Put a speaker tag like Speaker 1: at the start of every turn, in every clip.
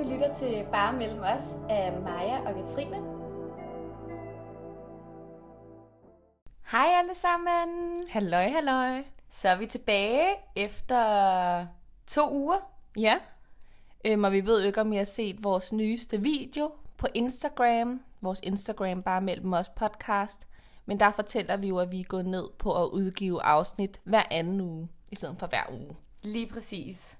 Speaker 1: Du lytter til Bare Mellem Os af Maja og Katrine. Hej alle sammen.
Speaker 2: Halløj, halløj.
Speaker 1: Så er vi tilbage efter to uger.
Speaker 2: Ja, øhm, og vi ved jo ikke, om I har set vores nyeste video på Instagram. Vores Instagram, bare mellem os podcast. Men der fortæller vi jo, at vi er gået ned på at udgive afsnit hver anden uge, i stedet for hver uge.
Speaker 1: Lige præcis.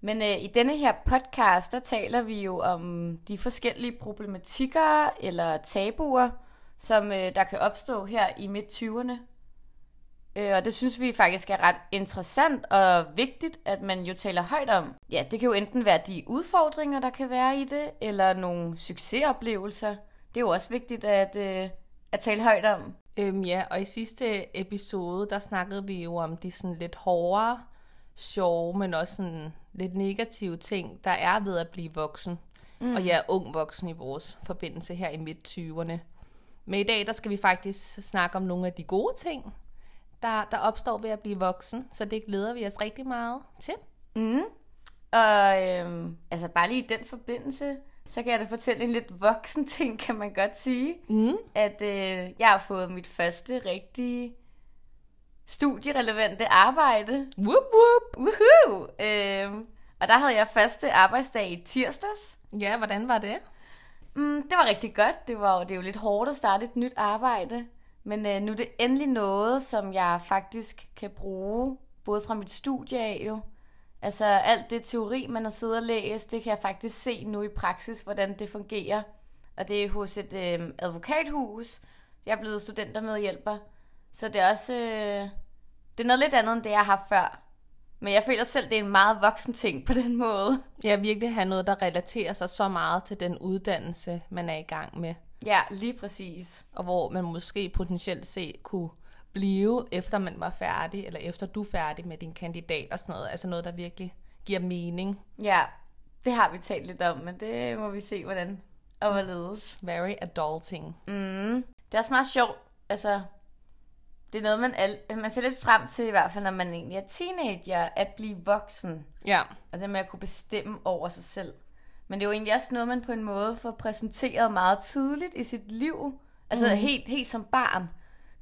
Speaker 1: Men øh, i denne her podcast, der taler vi jo om de forskellige problematikker eller tabuer, som øh, der kan opstå her i midt-20'erne. Øh, og det synes vi faktisk er ret interessant og vigtigt, at man jo taler højt om. Ja, det kan jo enten være de udfordringer, der kan være i det, eller nogle succesoplevelser. Det er jo også vigtigt at, øh, at tale højt om.
Speaker 2: Øhm, ja, og i sidste episode, der snakkede vi jo om de sådan lidt hårdere, sjove, men også sådan lidt negative ting, der er ved at blive voksen. Mm. Og ja, ung voksen i vores forbindelse her i midt-20'erne. Men i dag, der skal vi faktisk snakke om nogle af de gode ting, der, der opstår ved at blive voksen. Så det glæder vi os rigtig meget til.
Speaker 1: Mm. Og øhm, altså bare lige i den forbindelse, så kan jeg da fortælle en lidt voksen ting, kan man godt sige.
Speaker 2: Mm.
Speaker 1: At øh, jeg har fået mit første rigtige studierelevante arbejde.
Speaker 2: Whoop, whoop.
Speaker 1: Woohoo! Øhm, og der havde jeg første arbejdsdag i tirsdags.
Speaker 2: Ja, hvordan var det?
Speaker 1: Mm, det var rigtig godt. Det var jo, det er jo lidt hårdt at starte et nyt arbejde. Men øh, nu er det endelig noget, som jeg faktisk kan bruge, både fra mit studie af jo. Altså alt det teori, man har siddet og læst, det kan jeg faktisk se nu i praksis, hvordan det fungerer. Og det er hos et øh, advokathus. Jeg er blevet studentermedhjælper. Så det er også... Øh, det er noget lidt andet, end det, jeg har haft før. Men jeg føler selv, det er en meget voksen ting på den måde.
Speaker 2: Ja, virkelig have noget, der relaterer sig så meget til den uddannelse, man er i gang med.
Speaker 1: Ja, lige præcis.
Speaker 2: Og hvor man måske potentielt set kunne blive, efter man var færdig, eller efter du er færdig med din kandidat og sådan noget. Altså noget, der virkelig giver mening.
Speaker 1: Ja, det har vi talt lidt om, men det må vi se, hvordan og hvorledes.
Speaker 2: Very adulting.
Speaker 1: Mm. Det er også meget sjovt, altså det er noget, man, al- man ser lidt frem til, i hvert fald når man egentlig er teenager, at blive voksen.
Speaker 2: Ja.
Speaker 1: Og det med at kunne bestemme over sig selv. Men det er jo egentlig også noget, man på en måde får præsenteret meget tidligt i sit liv. Altså mm. helt, helt som barn.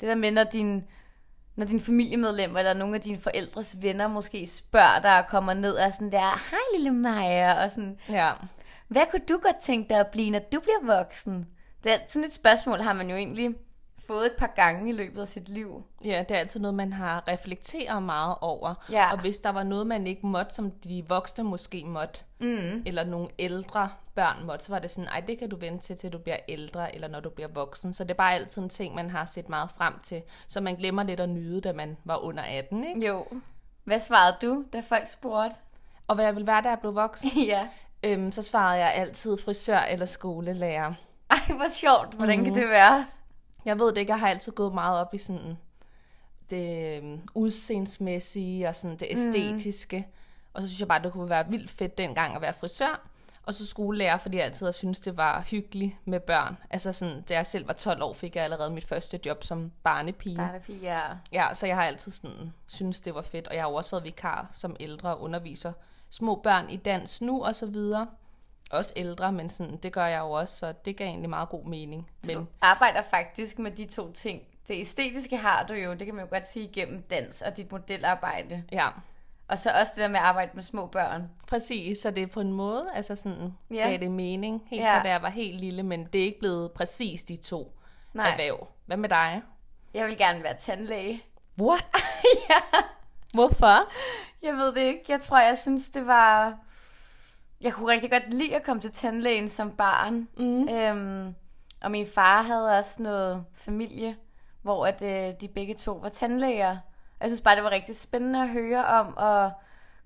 Speaker 1: Det der med, når din, når din familiemedlemmer eller nogle af dine forældres venner måske spørger dig og kommer ned og sådan der, hej lille Maja, og sådan,
Speaker 2: Ja.
Speaker 1: hvad kunne du godt tænke dig at blive, når du bliver voksen? Det er, sådan et spørgsmål har man jo egentlig fået et par gange i løbet af sit liv.
Speaker 2: Ja, det er altid noget, man har reflekteret meget over.
Speaker 1: Ja.
Speaker 2: Og hvis der var noget, man ikke måtte, som de voksne måske måtte, mm. eller nogle ældre børn måtte, så var det sådan, ej, det kan du vente til, til du bliver ældre, eller når du bliver voksen. Så det er bare altid en ting, man har set meget frem til, så man glemmer lidt at nyde, da man var under 18, ikke?
Speaker 1: Jo. Hvad svarede du, da folk spurgte?
Speaker 2: Og hvad jeg ville være, da jeg blev voksen,
Speaker 1: ja.
Speaker 2: øhm, så svarede jeg altid frisør eller skolelærer.
Speaker 1: Ej, hvor sjovt. Hvordan mm. kan det være?
Speaker 2: Jeg ved det ikke, jeg har altid gået meget op i sådan det øhm, udseendsmæssige og sådan det æstetiske. Mm. Og så synes jeg bare, det kunne være vildt fedt dengang at være frisør. Og så skolelærer, fordi jeg altid har syntes, det var hyggeligt med børn. Altså sådan, da jeg selv var 12 år, fik jeg allerede mit første job som barnepige.
Speaker 1: Barnepige, ja.
Speaker 2: Ja, så jeg har altid sådan, synes det var fedt. Og jeg har jo også været vikar som ældre og underviser små børn i dans nu og så videre. Også ældre, men sådan, det gør jeg jo også, så det gav egentlig meget god mening. Men
Speaker 1: Du arbejder faktisk med de to ting. Det æstetiske har du jo, det kan man jo godt sige, igennem dans og dit modelarbejde.
Speaker 2: ja,
Speaker 1: Og så også det der med at arbejde med små børn.
Speaker 2: Præcis, så det er på en måde, altså sådan,
Speaker 1: Ja.
Speaker 2: ja. gav det mening, helt
Speaker 1: Ja.
Speaker 2: fra da jeg var helt lille, men det er ikke blevet præcis de to
Speaker 1: Nej.
Speaker 2: erhverv. Hvad med dig?
Speaker 1: Jeg vil gerne være tandlæge.
Speaker 2: What?
Speaker 1: ja.
Speaker 2: Hvorfor?
Speaker 1: Jeg ved det ikke. Jeg tror, jeg synes, det var... Jeg kunne rigtig godt lide at komme til tandlægen som barn.
Speaker 2: Mm.
Speaker 1: Øhm, og min far havde også noget familie, hvor at, øh, de begge to var tandlæger. Og jeg synes bare, det var rigtig spændende at høre om, og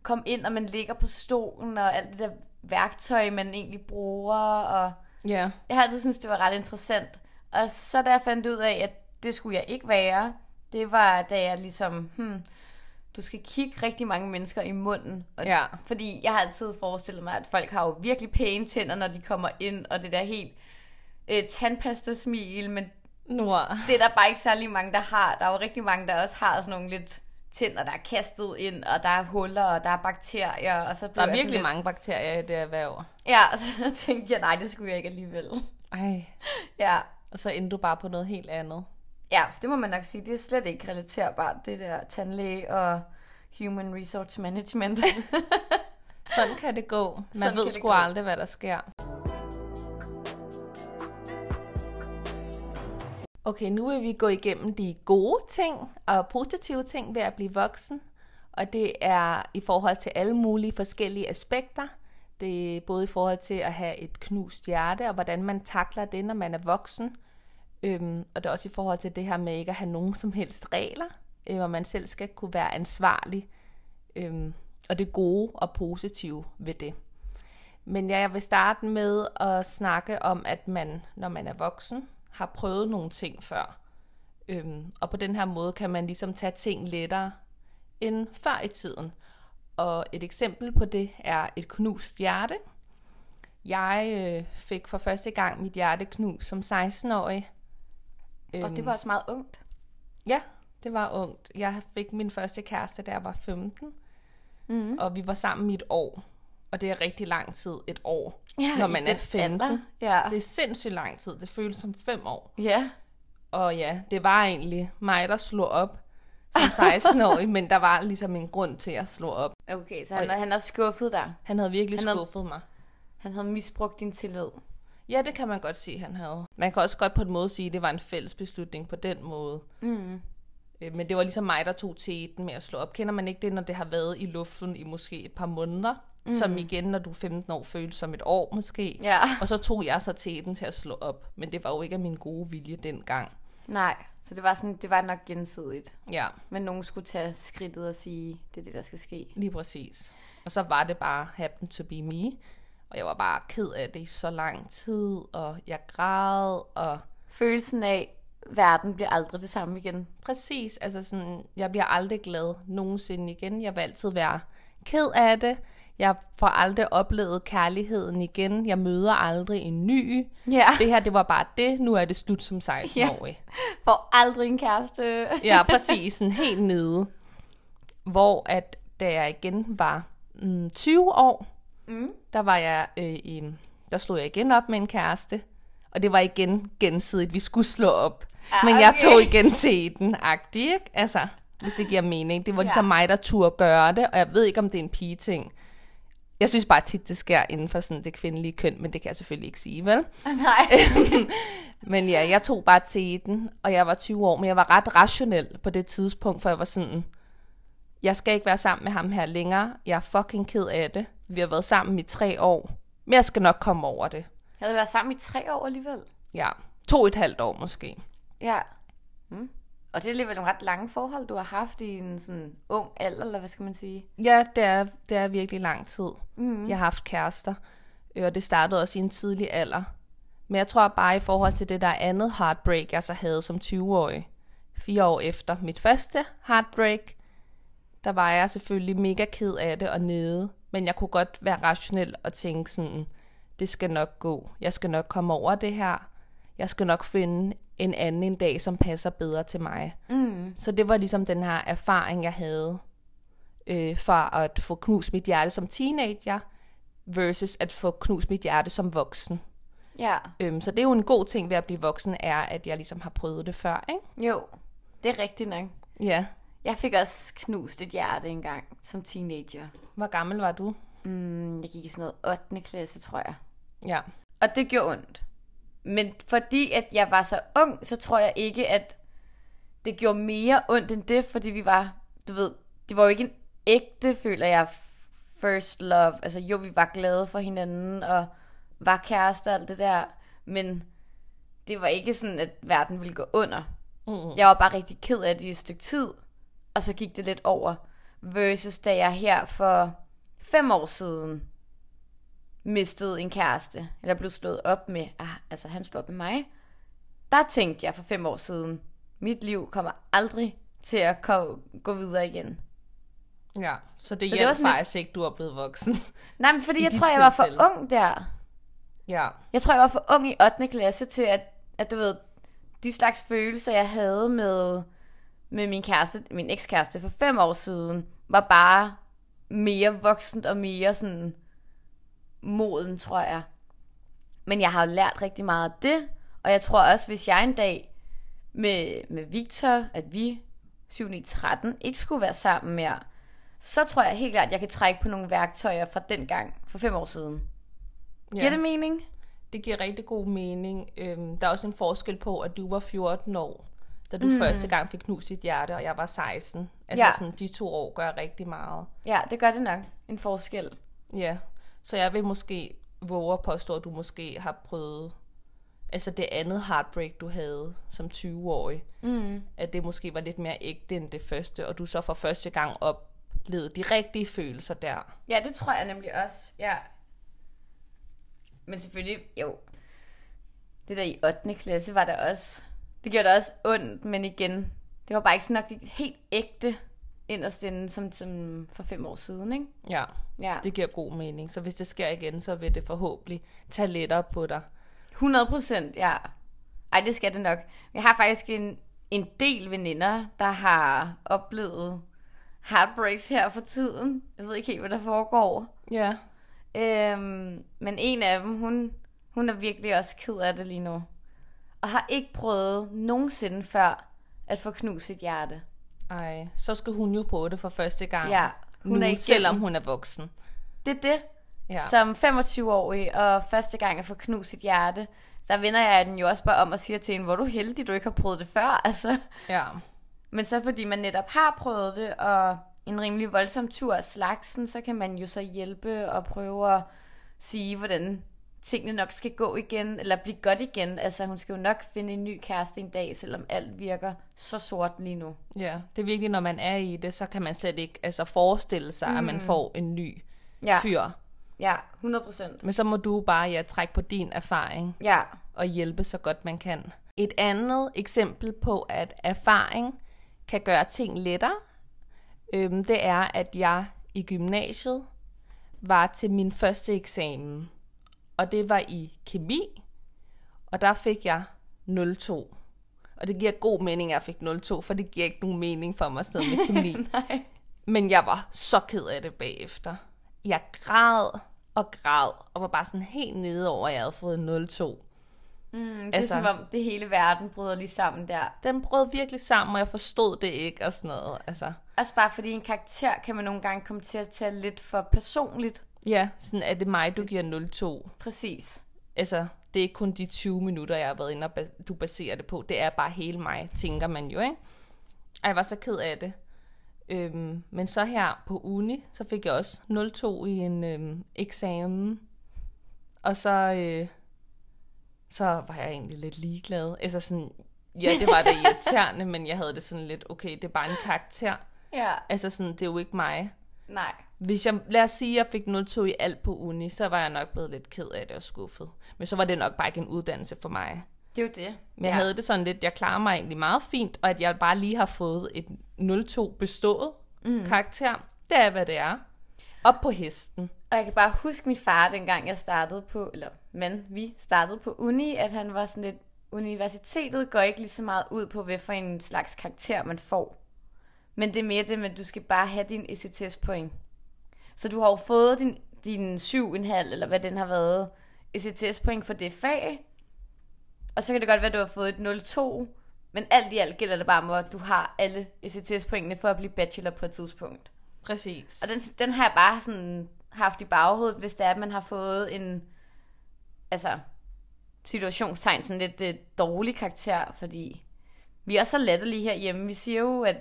Speaker 1: komme ind, og man ligger på stolen, og alt det der værktøj, man egentlig bruger. Og
Speaker 2: Ja,
Speaker 1: jeg har altid syntes, det var ret interessant. Og så da jeg fandt ud af, at det skulle jeg ikke være, det var da jeg ligesom, hmm, du skal kigge rigtig mange mennesker i munden. Og
Speaker 2: Ja.
Speaker 1: Fordi jeg har altid forestillet mig, at folk har jo virkelig pæne tænder, når de kommer ind, og det der helt øh, tandpasta-smil, men
Speaker 2: Nord.
Speaker 1: det er der bare ikke særlig mange, der har. Der er jo rigtig mange, der også har sådan nogle lidt tænder, der er kastet ind, og der er huller, og der er bakterier, og så
Speaker 2: Der er virkelig
Speaker 1: sådan
Speaker 2: mange bakterier i det erhverv.
Speaker 1: Lidt, ja, og så tænkte jeg, nej, det skulle jeg ikke alligevel.
Speaker 2: Ej.
Speaker 1: Ja,
Speaker 2: Og så endte du bare på noget helt andet.
Speaker 1: Ja, det må man nok sige, det er slet ikke relaterbart, det der tandlæge og human resource management.
Speaker 2: Sådan kan det gå. Man
Speaker 1: Sådan
Speaker 2: ved sgu aldrig, hvad der sker. Okay, nu vil vi gå igennem de gode ting og positive ting ved at blive voksen. Og det er i forhold til alle mulige forskellige aspekter. Det er både i forhold til at have et knust hjerte, og hvordan man takler det, når man er voksen. Øhm, og det er også i forhold til det her med ikke at have nogen som helst regler, øh, hvor man selv skal kunne være ansvarlig. Øhm, og det gode og positive ved det. Men ja, jeg vil starte med at snakke om, at man, når man er voksen, har prøvet nogle ting før. Øhm, og på den her måde kan man ligesom tage ting lettere end før i tiden. Og et eksempel på det er et knust hjerte. Jeg øh, fik for første gang mit hjerte knust som 16-årig
Speaker 1: og det var også meget ungt.
Speaker 2: Ja, det var ungt. Jeg fik min første kæreste, da jeg var 15.
Speaker 1: Mm.
Speaker 2: Og vi var sammen i et år. Og det er rigtig lang tid, et år,
Speaker 1: Ja,
Speaker 2: når man er
Speaker 1: den
Speaker 2: 15.
Speaker 1: alder. Ja.
Speaker 2: Det er sindssygt lang tid. Det føles som fem år.
Speaker 1: ja.
Speaker 2: Og ja, det var egentlig mig, der slog op som 16-årig, men der var ligesom en grund til at slå op.
Speaker 1: Okay, så han,
Speaker 2: Og-
Speaker 1: han har skuffet dig.
Speaker 2: Han havde virkelig
Speaker 1: Han havde-
Speaker 2: skuffet mig.
Speaker 1: Han havde misbrugt din tillid.
Speaker 2: Ja, det kan man godt sige, han havde. Man kan også godt på en måde sige, at det var en fælles beslutning på den måde.
Speaker 1: Mm.
Speaker 2: Øh, Men det var ligesom mig, der tog teten med at slå op. Kender man ikke det, når det har været i luften i måske et par måneder? Mm. Som igen, når du er 15 år, føles som et år måske.
Speaker 1: Ja.
Speaker 2: Og så tog jeg så teten til at slå op. Men det var jo ikke af min gode vilje dengang.
Speaker 1: Nej, så det var, sådan, det var nok gensidigt.
Speaker 2: Ja,
Speaker 1: Men nogen skulle tage skridtet og sige, det er det, der skal ske.
Speaker 2: lige præcis. Og så var det bare happen to be me. Og jeg var bare ked af det i så lang tid. Og jeg græd, og
Speaker 1: Følelsen af, verden bliver aldrig det samme igen.
Speaker 2: Præcis, altså sådan, jeg bliver aldrig glad nogensinde igen. Jeg vil altid være ked af det. Jeg får aldrig oplevet kærligheden igen. Jeg møder aldrig en ny.
Speaker 1: Ja,
Speaker 2: Det her, det var bare det. Nu er det slut som 16-årig.
Speaker 1: får aldrig en kæreste.
Speaker 2: Ja, præcis. Sådan helt nede. Hvor at da jeg igen var mm, 20 år,
Speaker 1: Mm.
Speaker 2: der var jeg øh, i, der slog jeg igen op med en kæreste. Og det var igen gensidigt. Vi skulle slå op.
Speaker 1: Ah,
Speaker 2: Men jeg
Speaker 1: okay.
Speaker 2: tog igen til den agtig, ikke? Altså, hvis det giver mening. Det var ligesom
Speaker 1: Ja.
Speaker 2: mig, der turde gøre det, og jeg ved ikke, om det er en pige-ting. Jeg synes bare tit, det sker inden for sådan det kvindelige køn, men det kan jeg selvfølgelig ikke sige, vel?
Speaker 1: Nej.
Speaker 2: Men ja, jeg tog bare til den, og jeg var 20 år, men jeg var ret rationel på det tidspunkt, for jeg var sådan, jeg skal ikke være sammen med ham her længere. Jeg er fucking ked af det. Vi har været sammen i tre år, men jeg skal nok komme over det.
Speaker 1: Jeg havde været sammen i tre år alligevel.
Speaker 2: Ja, to og et halvt år måske.
Speaker 1: Ja. Mm. Og det er alligevel nogle ret lange forhold, du har haft i en sådan ung alder, eller hvad skal man sige?
Speaker 2: Ja, det er, det er virkelig lang tid.
Speaker 1: Mm.
Speaker 2: Jeg har haft kærester, øh, og det startede også i en tidlig alder. Men jeg tror bare i forhold til det der andet heartbreak, jeg så havde som 20-årig, fire år efter mit første heartbreak, der var jeg selvfølgelig mega ked af det og nede. Men jeg kunne godt være rationel og tænke sådan, det skal nok gå. Jeg skal nok komme over det her. Jeg skal nok finde en anden en dag, som passer bedre til mig.
Speaker 1: Mm.
Speaker 2: Så det var ligesom den her erfaring, jeg havde øh, fra at få knust mit hjerte som teenager, versus at få knust mit hjerte som voksen.
Speaker 1: Ja.
Speaker 2: Øhm, så det er jo en god ting ved at blive voksen, er, at jeg ligesom har prøvet det før, ikke?
Speaker 1: Jo, det er rigtigt nok.
Speaker 2: Ja.
Speaker 1: Jeg fik også knust et hjerte engang som teenager.
Speaker 2: Hvor gammel var du?
Speaker 1: Mm, jeg gik i sådan noget 8. klasse, tror jeg.
Speaker 2: Ja.
Speaker 1: Og det gjorde ondt. Men fordi at jeg var så ung, så tror jeg ikke, at det gjorde mere ondt end det, fordi vi var, du ved, det var jo ikke en ægte, føler jeg, first love. Altså jo, vi var glade for hinanden, og var kærester og alt det der, men det var ikke sådan, at verden ville gå under.
Speaker 2: Mm.
Speaker 1: Jeg var bare rigtig ked af det i et stykke tid, og så gik det lidt over. Versus da jeg her for fem år siden mistede en kæreste, eller blev slået op med, ah, altså han slog op med mig, der tænkte jeg for fem år siden, mit liv kommer aldrig til at ko- gå videre igen.
Speaker 2: Ja, så det
Speaker 1: Så var sådan
Speaker 2: faktisk ikke, du er blevet voksen.
Speaker 1: Nej, men fordi jeg tror, jeg var for
Speaker 2: tilfælde.
Speaker 1: ung der.
Speaker 2: ja.
Speaker 1: Jeg tror, jeg var for ung i 8. klasse til, at, at du ved, de slags følelser, jeg havde med, med min kæreste, min ekskæreste for fem år siden, var bare mere voksent og mere sådan moden, tror jeg. Men jeg har jo lært rigtig meget af det, og jeg tror også, hvis jeg en dag med, med Victor, at vi 7-9-13 ikke skulle være sammen mere, så tror jeg helt klart, at jeg kan trække på nogle værktøjer fra den gang, for fem år siden. Ja. Giver det mening?
Speaker 2: Det giver rigtig god mening. Øhm, der er også en forskel på, at du var 14 år, da du mm. første gang fik knust dit hjerte, og jeg var 16. Altså ja. sådan, de to år gør rigtig meget.
Speaker 1: Ja, det gør det nok. En forskel.
Speaker 2: Ja, så jeg vil måske våge at påstå, at du måske har prøvet altså det andet heartbreak, du havde som 20-årig, mm. at det måske var lidt mere ægte end det første, og du så for første gang oplevede de rigtige følelser der.
Speaker 1: Ja, det tror jeg nemlig også, ja. Men selvfølgelig, jo, det der i 8. klasse var der også, det gjorde da også ondt, men igen, det var bare ikke sådan nok helt ægte inderst inde, som, som for fem år siden, ikke?
Speaker 2: Ja, ja, det giver god mening. Så hvis det sker igen, så vil det forhåbentlig tage lettere på dig.
Speaker 1: 100 procent, ja. Ej, det skal det nok. Jeg har faktisk en, en del veninder, der har oplevet heartbreaks her for tiden. Jeg ved ikke helt, hvad der foregår.
Speaker 2: Ja.
Speaker 1: Øhm, men en af dem, hun, hun er virkelig også ked af det lige nu. Og har ikke prøvet nogensinde før at få knust sit hjerte.
Speaker 2: Ej, så skal hun jo prøve det for første gang.
Speaker 1: Ja,
Speaker 2: hun nu, er ikke selvom hun er voksen.
Speaker 1: Det er det. Ja. Som 25-årig og første gang at få knust sit hjerte, der vender jeg den jo også bare om og siger til hende, hvor du heldig, du ikke har prøvet det før. Altså.
Speaker 2: Ja.
Speaker 1: Men så fordi man netop har prøvet det, og en rimelig voldsom tur af slagsen, så kan man jo så hjælpe og prøve at sige, hvordan tingene nok skal gå igen, eller blive godt igen. Altså, hun skal jo nok finde en ny kæreste en dag, selvom alt virker så sort lige nu.
Speaker 2: Ja, det er virkelig, når man er i det, så kan man slet ikke altså, forestille sig, mm. at man mm. får en ny ja. fyr.
Speaker 1: Ja, 100 procent.
Speaker 2: Men så må du bare ja, trække på din erfaring.
Speaker 1: Ja.
Speaker 2: Og hjælpe så godt man kan. Et andet eksempel på, at erfaring kan gøre ting lettere, øhm, det er, at jeg i gymnasiet var til min første eksamen. Og det var i kemi. Og der fik jeg 02. Og det giver god mening, at jeg fik 02, for det giver ikke nogen mening for mig at med kemi.
Speaker 1: Nej.
Speaker 2: Men jeg var så ked af det bagefter. Jeg græd og græd, og var bare sådan helt nede over, at jeg havde fået 02.
Speaker 1: Mm, det altså, er som om, det hele verden bryder lige sammen der.
Speaker 2: Den brød virkelig sammen, og jeg forstod det ikke og sådan noget. Altså.
Speaker 1: altså bare fordi en karakter kan man nogle gange komme til at tage lidt for personligt.
Speaker 2: Ja, sådan er det mig, du giver 02.
Speaker 1: Præcis.
Speaker 2: Altså, det er ikke kun de 20 minutter, jeg har været inde og du baserer det på. Det er bare hele mig, tænker man jo, ikke? Ej, jeg var så ked af det. Øhm, men så her på uni, så fik jeg også 02 i en øhm, eksamen. Og så, øh, så var jeg egentlig lidt ligeglad. Altså sådan, ja, det var da irriterende, men jeg havde det sådan lidt, okay, det er bare en karakter.
Speaker 1: Ja.
Speaker 2: Altså sådan, det er jo ikke mig.
Speaker 1: Nej.
Speaker 2: Hvis jeg, lad os sige, at jeg fik 02 i alt på uni, så var jeg nok blevet lidt ked af det og skuffet. Men så var det nok bare ikke en uddannelse for mig.
Speaker 1: Det er jo det.
Speaker 2: Men jeg ja. havde det sådan lidt, jeg klarer mig egentlig meget fint, og at jeg bare lige har fået et 02 bestået mm. karakter. Det er, hvad det er. Op på hesten.
Speaker 1: Og jeg kan bare huske min far, dengang jeg startede på, eller men vi startede på uni, at han var sådan lidt, universitetet går ikke lige så meget ud på, hvad for en slags karakter man får. Men det er mere det med, at du skal bare have din ECTS point. Så du har jo fået din, din 7,5, eller hvad den har været, ECTS point for det fag, og så kan det godt være, at du har fået et 0,2, men alt i alt gælder det bare om, at du har alle ECTS-pointene for at blive bachelor på et tidspunkt.
Speaker 2: Præcis.
Speaker 1: Og den, den har jeg bare sådan haft i baghovedet, hvis det er, at man har fået en, altså, situationstegn, sådan lidt uh, dårlig karakter, fordi vi er så latterlige herhjemme. Vi siger jo, at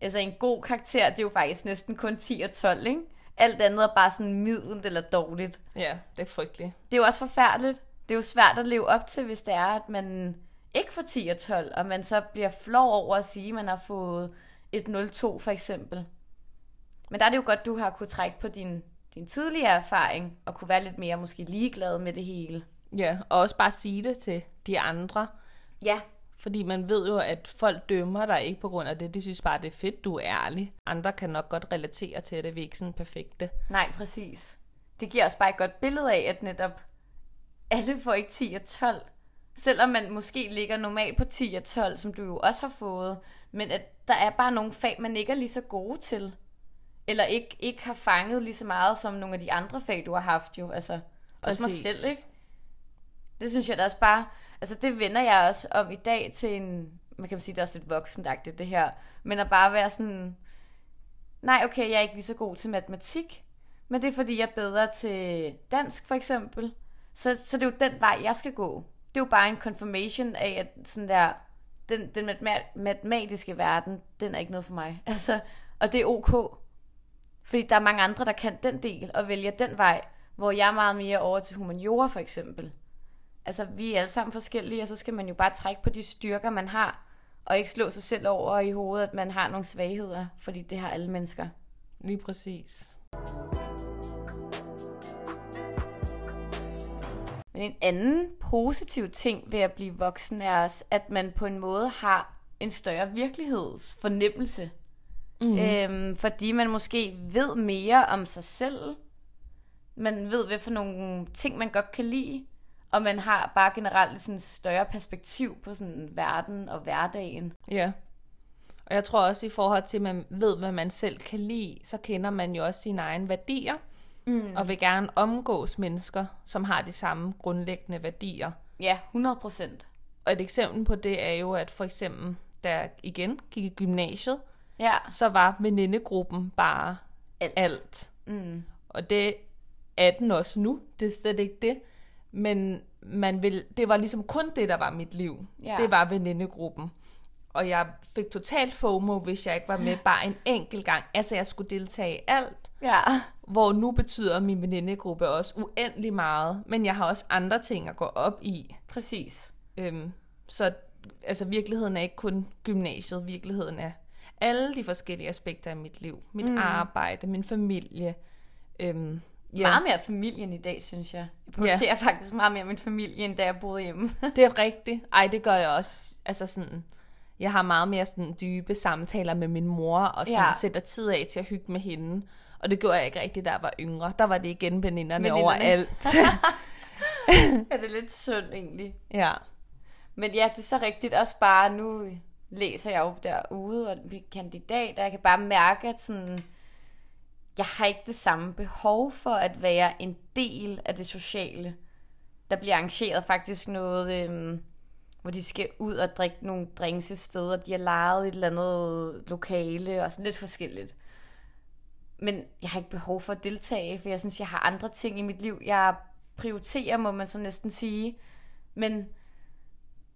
Speaker 1: altså, en god karakter, det er jo faktisk næsten kun 10 og 12, ikke? Alt andet er bare sådan middelt eller dårligt.
Speaker 2: Ja, det er frygteligt.
Speaker 1: Det er jo også forfærdeligt det er jo svært at leve op til, hvis det er, at man ikke får 10 og 12, og man så bliver flov over at sige, at man har fået et 0-2 for eksempel. Men der er det jo godt, du har kunne trække på din, din tidligere erfaring, og kunne være lidt mere måske ligeglad med det hele.
Speaker 2: Ja, og også bare sige det til de andre.
Speaker 1: Ja.
Speaker 2: Fordi man ved jo, at folk dømmer dig ikke på grund af det. De synes bare, det er fedt, du er ærlig. Andre kan nok godt relatere til, at det er ikke sådan perfekte.
Speaker 1: Nej, præcis. Det giver os bare et godt billede af, at netop alle får ikke 10 og 12. Selvom man måske ligger normalt på 10 og 12, som du jo også har fået, men at der er bare nogle fag, man ikke er lige så gode til. Eller ikke, ikke har fanget lige så meget som nogle af de andre fag, du har haft jo. Altså, også mig
Speaker 2: Præcis.
Speaker 1: selv, ikke? Det synes jeg da også bare... Altså, det vender jeg også om i dag til en... Man kan sige, det er også lidt voksendagtigt, det her. Men at bare være sådan... Nej, okay, jeg er ikke lige så god til matematik. Men det er, fordi jeg er bedre til dansk, for eksempel. Så, så det er jo den vej, jeg skal gå. Det er jo bare en confirmation af, at sådan der... Den, den matematiske verden, den er ikke noget for mig. Altså, og det er ok. Fordi der er mange andre, der kan den del og vælger den vej, hvor jeg er meget mere over til humaniora for eksempel. Altså, vi er alle sammen forskellige, og så skal man jo bare trække på de styrker, man har, og ikke slå sig selv over i hovedet, at man har nogle svagheder, fordi det har alle mennesker.
Speaker 2: Lige præcis.
Speaker 1: Men en anden positiv ting ved at blive voksen er også, at man på en måde har en større virkelighedsfornemmelse. Mm. Øhm, fordi man måske ved mere om sig selv. Man ved, hvad for nogle ting, man godt kan lide. Og man har bare generelt sådan et større perspektiv på sådan verden og hverdagen.
Speaker 2: Ja. Og jeg tror også i forhold til, at man ved, hvad man selv kan lide, så kender man jo også sine egne værdier. Mm. Og vil gerne omgås mennesker, som har de samme grundlæggende værdier.
Speaker 1: Ja, 100 procent.
Speaker 2: Og et eksempel på det er jo, at for eksempel, da jeg igen gik i gymnasiet,
Speaker 1: Ja,
Speaker 2: så var venindegruppen bare
Speaker 1: Alt.
Speaker 2: alt.
Speaker 1: mm.
Speaker 2: Og det er den også nu, det er slet ikke det. Men man vil, det var ligesom kun det, der var mit liv.
Speaker 1: Ja.
Speaker 2: Det var venindegruppen. Og jeg fik totalt FOMO, hvis jeg ikke var med bare en enkelt gang. Altså, jeg skulle deltage i alt.
Speaker 1: ja,
Speaker 2: Hvor nu betyder min venindegruppe også uendelig meget. Men jeg har også andre ting at gå op i.
Speaker 1: præcis.
Speaker 2: Øhm, så altså, virkeligheden er ikke kun gymnasiet. Virkeligheden er alle de forskellige aspekter af mit liv. Mit mm. arbejde, min familie. Øhm,
Speaker 1: Ja. Meget mere familien i dag, synes jeg. Jeg prioriterer ja. faktisk meget mere min familie, end da jeg boede hjemme.
Speaker 2: Det er rigtigt. Ej, det gør jeg også. Altså sådan, jeg har meget mere sådan dybe samtaler med min mor, og sådan
Speaker 1: Ja.
Speaker 2: sætter tid af til at hygge med hende. Og det gjorde jeg ikke rigtigt, da jeg var yngre. Der var det igen veninderne
Speaker 1: Veninderne.
Speaker 2: overalt.
Speaker 1: ja, det er lidt synd egentlig.
Speaker 2: ja.
Speaker 1: Men ja, det er så rigtigt også bare, nu læser jeg jo derude og kandidat, og jeg kan bare mærke, at sådan, jeg har ikke det samme behov for at være en del af det sociale. Der bliver arrangeret faktisk noget, øh, hvor de skal ud og drikke nogle drinks et sted, og de har lejet et eller andet lokale, og sådan lidt forskelligt. Men jeg har ikke behov for at deltage, for jeg synes, jeg har andre ting i mit liv, jeg prioriterer, må man så næsten sige. Men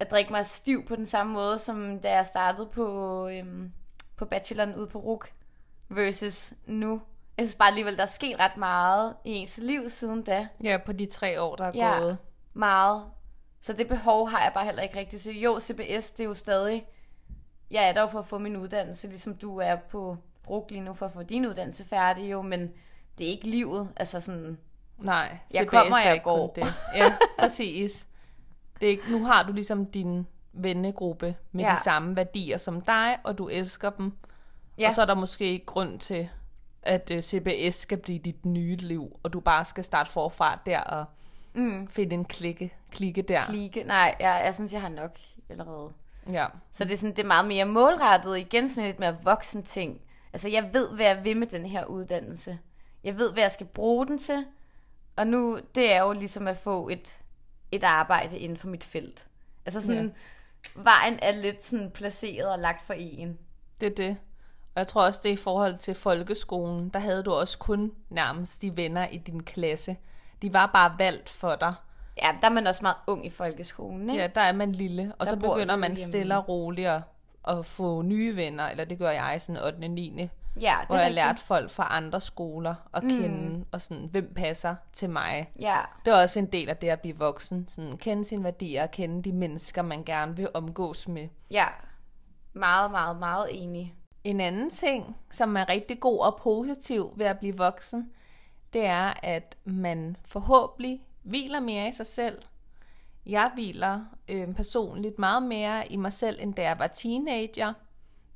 Speaker 1: at drikke mig stiv på den samme måde, som da jeg startede på, øhm, på bacheloren ude på RUK, versus nu. Jeg synes bare alligevel, der er sket ret meget i ens liv siden da.
Speaker 2: ja, på de tre år, der er
Speaker 1: Ja.
Speaker 2: gået.
Speaker 1: Meget. Så det behov har jeg bare heller ikke rigtigt. Så jo, CBS, det er jo stadig... Jeg er der jo for at få min uddannelse, ligesom du er på RUK lige nu for at få din uddannelse færdig jo, men det er ikke livet. Altså sådan,
Speaker 2: Nej,
Speaker 1: Jeg
Speaker 2: CBS
Speaker 1: kommer, jeg
Speaker 2: ikke kun
Speaker 1: går.
Speaker 2: Det. Ja, præcis. Det er ikke, nu har du ligesom din vennegruppe med
Speaker 1: Ja.
Speaker 2: de samme værdier som dig, og du elsker dem.
Speaker 1: Ja.
Speaker 2: Og så er der måske grund til, at uh, CBS skal blive dit nye liv, og du bare skal starte forfra der og mm. finde en klikke, klikke der.
Speaker 1: klike. Nej, jeg, jeg synes, jeg har nok allerede.
Speaker 2: Ja.
Speaker 1: Så det er, sådan, det er meget mere målrettet, igen sådan lidt mere voksen ting. Altså, jeg ved, hvad jeg vil med den her uddannelse. Jeg ved, hvad jeg skal bruge den til. Og nu, det er jo ligesom at få et, et arbejde inden for mit felt. Altså sådan, ja. vejen er lidt sådan placeret og lagt for en.
Speaker 2: Det er det. Og jeg tror også, det er i forhold til folkeskolen. Der havde du også kun nærmest de venner i din klasse. De var bare valgt for dig.
Speaker 1: Ja, der er man også meget ung i folkeskolen, ikke?
Speaker 2: Ja, der er man lille, og
Speaker 1: Der
Speaker 2: så begynder man
Speaker 1: hjemme.
Speaker 2: stille og roligt at, at få nye venner, eller det gør jeg i sådan 8. og 9.
Speaker 1: ja det
Speaker 2: hvor jeg lærte folk fra andre skoler at mm. kende, og sådan, hvem passer til mig.
Speaker 1: Ja,
Speaker 2: Det er også en del af det at blive voksen, sådan kende sine værdier og kende de mennesker, man gerne vil omgås med.
Speaker 1: ja. Meget, meget, meget enig.
Speaker 2: En anden ting, som er rigtig god og positiv ved at blive voksen, det er, at man forhåbentlig hviler mere i sig selv. Jeg hviler øh, personligt meget mere i mig selv, end da jeg var teenager.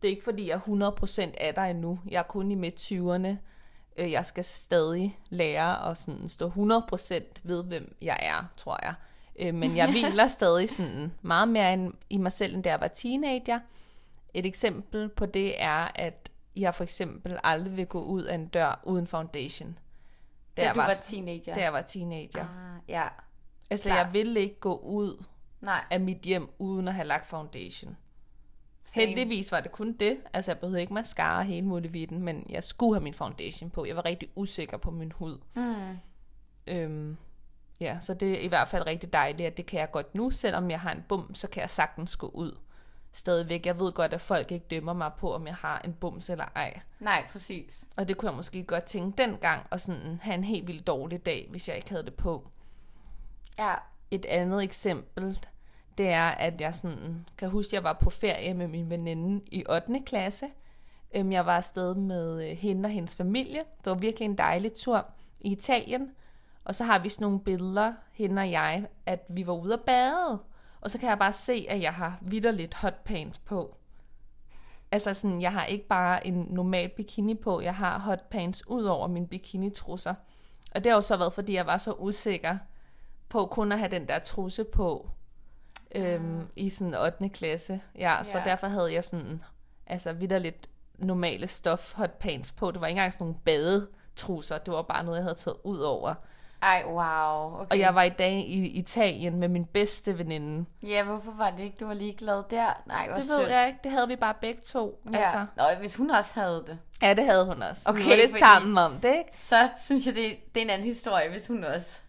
Speaker 2: Det er ikke, fordi jeg er 100% af dig endnu. Jeg er kun i midt-20'erne. Øh, Jeg skal stadig lære at sådan stå 100% ved, hvem jeg er, tror jeg. Øh, men jeg hviler stadig sådan meget mere i mig selv, end da jeg var teenager. Et eksempel på det er, at jeg for eksempel aldrig vil gå ud af en dør uden foundation.
Speaker 1: Da, da du var, var teenager?
Speaker 2: Da jeg var teenager.
Speaker 1: Ah, ja.
Speaker 2: Altså, Klar. jeg ville ikke gå ud
Speaker 1: Nej.
Speaker 2: af mit hjem uden at have lagt foundation. Same. Heldigvis var det kun det. Altså, jeg behøvede ikke mascara hele muligheden, men jeg skulle have min foundation på. Jeg var rigtig usikker på min hud.
Speaker 1: Mm.
Speaker 2: Øhm, ja, så det er i hvert fald rigtig dejligt, at det kan jeg godt nu. Selvom jeg har en bum, så kan jeg sagtens gå ud stadigvæk. Jeg ved godt, at folk ikke dømmer mig på, om jeg har en bums eller ej.
Speaker 1: Nej, præcis.
Speaker 2: Og det kunne jeg måske godt tænke dengang, og sådan have en helt vildt dårlig dag, hvis jeg ikke havde det på.
Speaker 1: Ja.
Speaker 2: Et andet eksempel, det er, at jeg sådan, kan huske, at jeg var på ferie med min veninde i 8. klasse. Øhm, jeg var afsted med øh, hende og hendes familie. Det var virkelig en dejlig tur i Italien. Og så har vi sådan nogle billeder, hende og jeg, at vi var ude at bade. Og så kan jeg bare se, at jeg har vidderligt hot pants på. Altså sådan, jeg har ikke bare en normal bikini på, jeg har hot pants ud over mine bikinitrusser. Og det har jo så været, fordi jeg var så usikker på kun at have den der trusse på øhm, mm. i sådan 8. klasse. Ja, ja, så derfor havde jeg sådan, altså vidderligt normale stof hot pants på. Det var ikke engang sådan nogle badetrusser, det var bare noget, jeg havde taget ud over.
Speaker 1: Ej, wow. Okay.
Speaker 2: Og jeg var i dag i Italien med min bedste veninde.
Speaker 1: Ja, hvorfor var det ikke, du var lige glad der? Nej,
Speaker 2: det ved jeg ikke. Det havde vi bare begge to.
Speaker 1: Ja. Altså. Nå, hvis hun også havde det.
Speaker 2: Ja, det havde hun også. Okay, vi var lidt sammen om det, ikke?
Speaker 1: Så synes jeg, det, det er en anden historie, hvis hun også...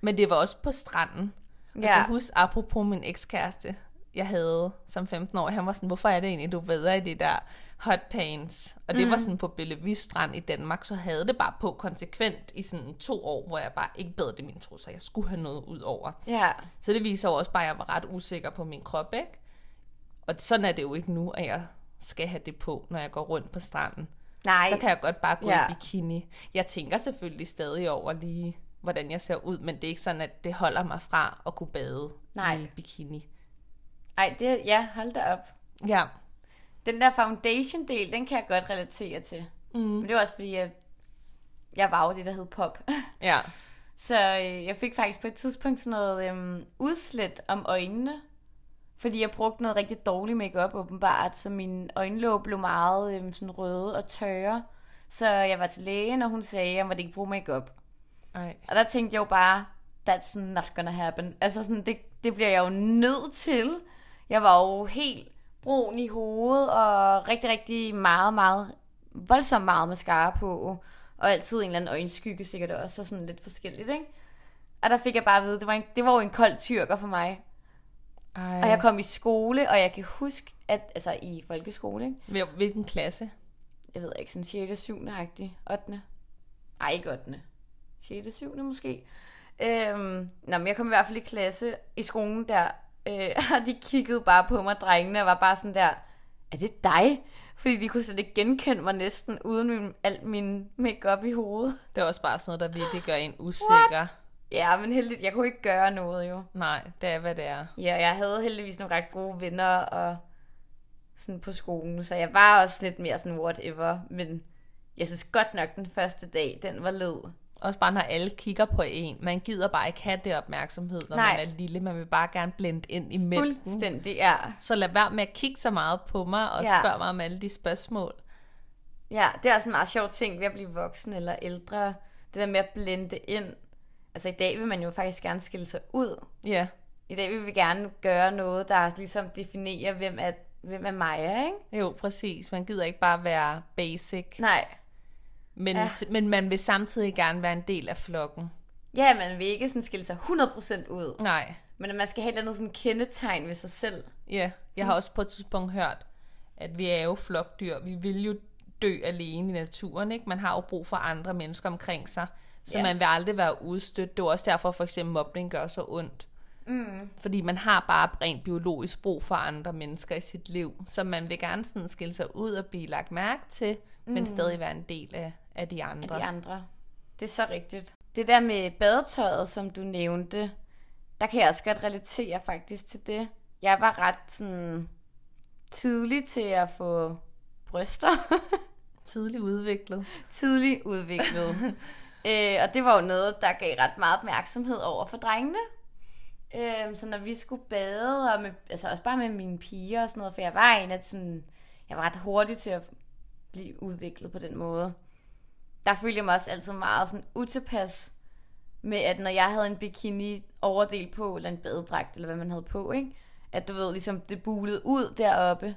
Speaker 2: Men det var også på stranden. Og ja. jeg kan huske, apropos min ekskæreste, jeg havde som 15 år, han var sådan, hvorfor er det egentlig, du bedre i det der hot pants? Og det mm. var sådan på Bellevue Strand i Danmark, så havde det bare på konsekvent i sådan to år, hvor jeg bare ikke bad det min trusser. Jeg skulle have noget ud over.
Speaker 1: Ja.
Speaker 2: Så det viser også bare, at jeg var ret usikker på min krop, ikke? Og sådan er det jo ikke nu, at jeg skal have det på, når jeg går rundt på stranden.
Speaker 1: Nej.
Speaker 2: Så kan jeg godt bare gå ja. i bikini. Jeg tænker selvfølgelig stadig over lige, hvordan jeg ser ud, men det er ikke sådan, at det holder mig fra at kunne bade Nej. i bikini.
Speaker 1: Ej, det, ja, hold da op.
Speaker 2: Ja.
Speaker 1: Den der foundation-del, den kan jeg godt relatere til.
Speaker 2: Mm.
Speaker 1: Men det var også fordi, jeg, jeg var jo det, der hed pop.
Speaker 2: Ja.
Speaker 1: Så øh, jeg fik faktisk på et tidspunkt sådan noget øhm, udslet om øjnene. Fordi jeg brugte noget rigtig dårligt makeup åbenbart, så mine øjenlåg blev meget øhm, sådan røde og tørre. Så jeg var til lægen, og hun sagde, at jeg måtte ikke bruge makeup.
Speaker 2: Ej.
Speaker 1: Og der tænkte jeg jo bare, that's not gonna happen. Altså sådan, det, det bliver jeg jo nødt til. Jeg var jo helt brun i hovedet, og rigtig, rigtig meget, meget, voldsomt meget mascara på, og altid en eller anden øjenskygge sikkert også, så sådan lidt forskelligt, ikke? Og der fik jeg bare at vide, det var, en, det var jo en kold tyrker for mig.
Speaker 2: Ej.
Speaker 1: Og jeg kom i skole, og jeg kan huske, at, altså i folkeskole, ikke?
Speaker 2: Hvilken klasse?
Speaker 1: Jeg ved ikke, sådan 6. 7. agtig 8. Ej, ikke 8. 6. 7. måske. Øhm, nå, men jeg kom i hvert fald i klasse i skolen der, øh, og de kiggede bare på mig, drengene, og var bare sådan der, er det dig? Fordi de kunne slet ikke genkende mig næsten, uden min, alt min makeup i hovedet.
Speaker 2: Det er også bare sådan noget, der virkelig gør en usikker. What?
Speaker 1: Ja, men heldigt, jeg kunne ikke gøre noget jo.
Speaker 2: Nej, det er, hvad det er.
Speaker 1: Ja, jeg havde heldigvis nogle ret gode venner og sådan på skolen, så jeg var også lidt mere sådan whatever, men jeg synes godt nok, den første dag, den var led.
Speaker 2: Også bare når alle kigger på en. Man gider bare ikke have det opmærksomhed, når Nej. man er lille. Man vil bare gerne blende ind i mængden.
Speaker 1: Fuldstændig, ja.
Speaker 2: Så lad være med at kigge så meget på mig og ja. spørge mig om alle de spørgsmål.
Speaker 1: Ja, det er også en meget sjov ting ved at blive voksen eller ældre. Det der med at blende ind. Altså i dag vil man jo faktisk gerne skille sig ud.
Speaker 2: Ja.
Speaker 1: I dag vil vi gerne gøre noget, der ligesom definerer, hvem er, hvem er mig, ikke?
Speaker 2: Jo, præcis. Man gider ikke bare være basic.
Speaker 1: Nej.
Speaker 2: Men, ja. men man vil samtidig gerne være en del af flokken.
Speaker 1: Ja, man vil ikke sådan skille sig 100% ud.
Speaker 2: Nej.
Speaker 1: Men man skal have et eller andet sådan kendetegn ved sig selv.
Speaker 2: Ja, jeg har også på et tidspunkt hørt, at vi er jo flokdyr. Vi vil jo dø alene i naturen, ikke? Man har jo brug for andre mennesker omkring sig, så ja. man vil aldrig være udstødt. Det er også derfor, for eksempel mobning gør så ondt.
Speaker 1: Mm.
Speaker 2: Fordi man har bare rent biologisk brug for andre mennesker i sit liv. Så man vil gerne sådan skille sig ud og blive lagt mærke til, mm. men stadig være en del af, af de andre.
Speaker 1: Af de andre. Det er så rigtigt. Det der med badetøjet, som du nævnte, der kan jeg også godt relatere faktisk til det. Jeg var ret sådan tidlig til at få bryster.
Speaker 2: tidlig udviklet.
Speaker 1: Tidlig udviklet. øh, og det var jo noget, der gav ret meget opmærksomhed over for drengene. Øhm, så når vi skulle bade, og med, altså også bare med mine piger og sådan noget, for jeg var en af sådan, jeg var ret hurtig til at blive udviklet på den måde. Der følte jeg mig også altid meget sådan utilpas med, at når jeg havde en bikini overdel på, eller en badedragt, eller hvad man havde på, ikke? at du ved, ligesom det bulede ud deroppe.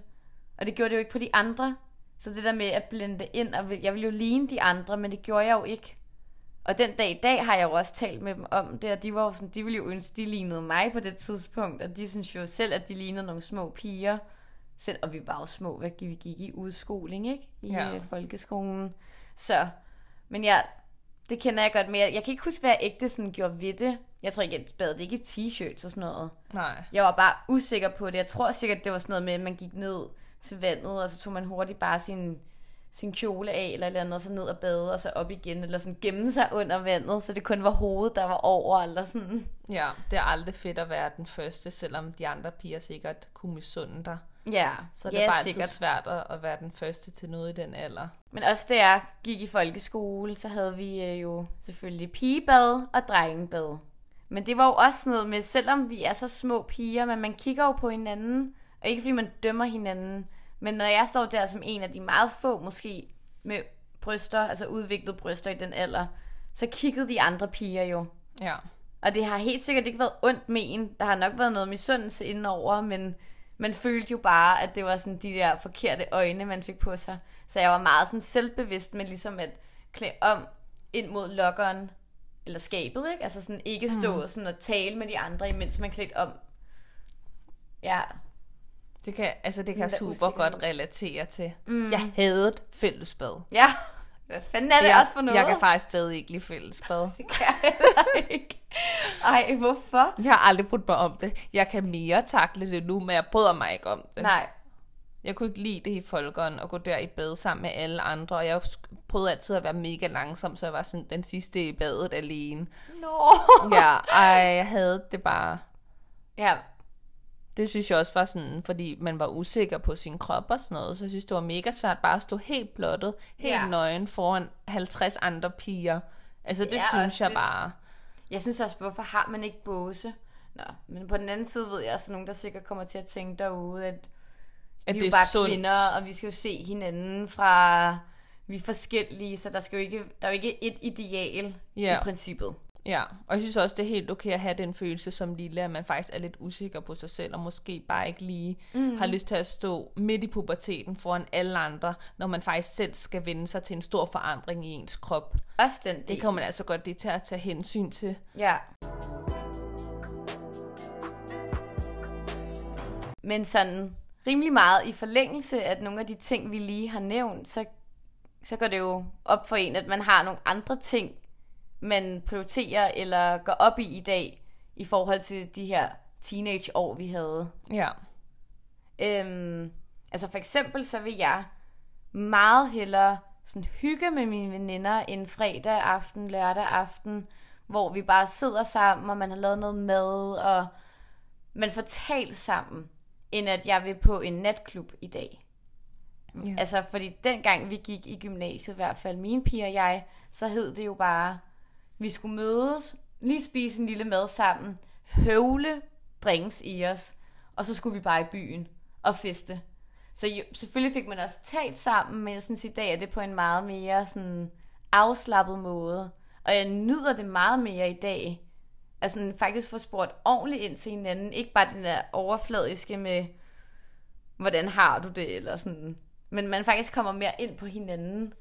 Speaker 1: Og det gjorde det jo ikke på de andre. Så det der med at blende ind, og jeg ville jo ligne de andre, men det gjorde jeg jo ikke. Og den dag i dag har jeg jo også talt med dem om det, og de var jo sådan, de ville jo ønske, de lignede mig på det tidspunkt, og de synes jo selv, at de lignede nogle små piger. Selv, og vi var jo små, hvad vi gik i udskoling, ikke? I
Speaker 2: Ja.
Speaker 1: ja. folkeskolen. Så, men ja, det kender jeg godt mere. Jeg kan ikke huske, hvad jeg ægte sådan gjorde ved det. Jeg tror ikke, jeg badede ikke i t-shirts og sådan noget.
Speaker 2: Nej.
Speaker 1: Jeg var bare usikker på det. Jeg tror sikkert, det var sådan noget med, at man gik ned til vandet, og så tog man hurtigt bare sin, sin kjole af, eller eller andet, og så ned og bade, og så op igen, eller sådan gemme sig under vandet, så det kun var hovedet, der var over, eller sådan.
Speaker 2: Ja, det er aldrig fedt at være den første, selvom de andre piger sikkert kunne misunde dig.
Speaker 1: Ja,
Speaker 2: Så det
Speaker 1: ja,
Speaker 2: er bare altid
Speaker 1: sikkert.
Speaker 2: svært at, at være den første til noget i den alder.
Speaker 1: Men også da jeg gik i folkeskole, så havde vi øh, jo selvfølgelig pigebad og drengebad. Men det var jo også noget med, selvom vi er så små piger, men man kigger jo på hinanden, og ikke fordi man dømmer hinanden, men når jeg står der som en af de meget få måske med bryster, altså udviklede bryster i den alder, så kiggede de andre piger jo.
Speaker 2: Ja.
Speaker 1: Og det har helt sikkert ikke været ondt med en. Der har nok været noget misundelse indenover, men man følte jo bare, at det var sådan de der forkerte øjne, man fik på sig. Så jeg var meget sådan selvbevidst med ligesom at klæde om ind mod lokkeren, eller skabet, ikke? Altså sådan ikke stå mm. sådan og tale med de andre, imens man klædte om. Ja,
Speaker 2: Det kan, altså det kan jeg super
Speaker 1: usikker
Speaker 2: godt relatere til. Mm. Jeg havde fællesbad.
Speaker 1: ja. Hvad fanden er det
Speaker 2: jeg,
Speaker 1: også for noget?
Speaker 2: Jeg kan faktisk stadig ikke lide fællesbad.
Speaker 1: Det kan jeg ikke. Ej, hvorfor?
Speaker 2: Jeg har aldrig brudt mig om det. Jeg kan mere takle det nu, men jeg bryder mig ikke om det.
Speaker 1: Nej.
Speaker 2: Jeg kunne ikke lide det i folkeren og gå der i bad sammen med alle andre, og jeg prøvede altid at være mega langsom, så jeg var sådan den sidste i badet alene.
Speaker 1: Nå.
Speaker 2: Ja, ej, jeg havde det bare.
Speaker 1: Ja,
Speaker 2: Det synes jeg også var sådan, fordi man var usikker på sin krop og sådan noget, så jeg synes, det var mega svært bare at stå helt blottet, helt
Speaker 1: Ja.
Speaker 2: nøgen foran 50 andre piger. Altså det
Speaker 1: Det
Speaker 2: synes jeg
Speaker 1: lidt-
Speaker 2: bare.
Speaker 1: Jeg synes også, hvorfor har man ikke båse? Nå, men på den anden side ved jeg også nogen, der sikkert kommer til at tænke derude, at,
Speaker 2: At
Speaker 1: vi
Speaker 2: det
Speaker 1: er bare
Speaker 2: sundt.
Speaker 1: kvinder, og vi skal jo se hinanden fra... Vi er forskellige, så der, skal jo ikke, der er jo ikke et ideal
Speaker 2: Ja.
Speaker 1: i princippet.
Speaker 2: Ja, og jeg synes også, det er helt okay at have den følelse som lille, at man faktisk er lidt usikker på sig selv, og måske bare ikke lige mm. har lyst til at stå midt i puberteten foran alle andre, når man faktisk selv skal vende sig til en stor forandring i ens krop.
Speaker 1: Også den del.
Speaker 2: Det kommer man altså godt lige til at tage hensyn til.
Speaker 1: Ja. Men sådan rimelig meget i forlængelse af nogle af de ting, vi lige har nævnt, så, så går det jo op for en, at man har nogle andre ting, man prioriterer eller går op i i dag, i forhold til de her teenageår, vi havde.
Speaker 2: Ja.
Speaker 1: Øhm, altså for eksempel så vil jeg meget hellere sådan hygge med mine veninder en fredag aften, lørdag aften, hvor vi bare sidder sammen, og man har lavet noget mad, og man får talt sammen, end at jeg vil på en natklub i dag.
Speaker 2: Ja.
Speaker 1: Altså, fordi dengang vi gik i gymnasiet, i hvert fald mine piger og jeg, så hed det jo bare, vi skulle mødes, lige spise en lille mad sammen, høvle drinks i os, og så skulle vi bare i byen og feste. Så jo, selvfølgelig fik man også talt sammen, men jeg synes i dag er det på en meget mere sådan afslappet måde. Og jeg nyder det meget mere i dag. at sådan faktisk få spurgt ordentligt ind til hinanden. Ikke bare den der overfladiske med, hvordan har du det, eller sådan. Men man faktisk kommer mere ind på hinanden.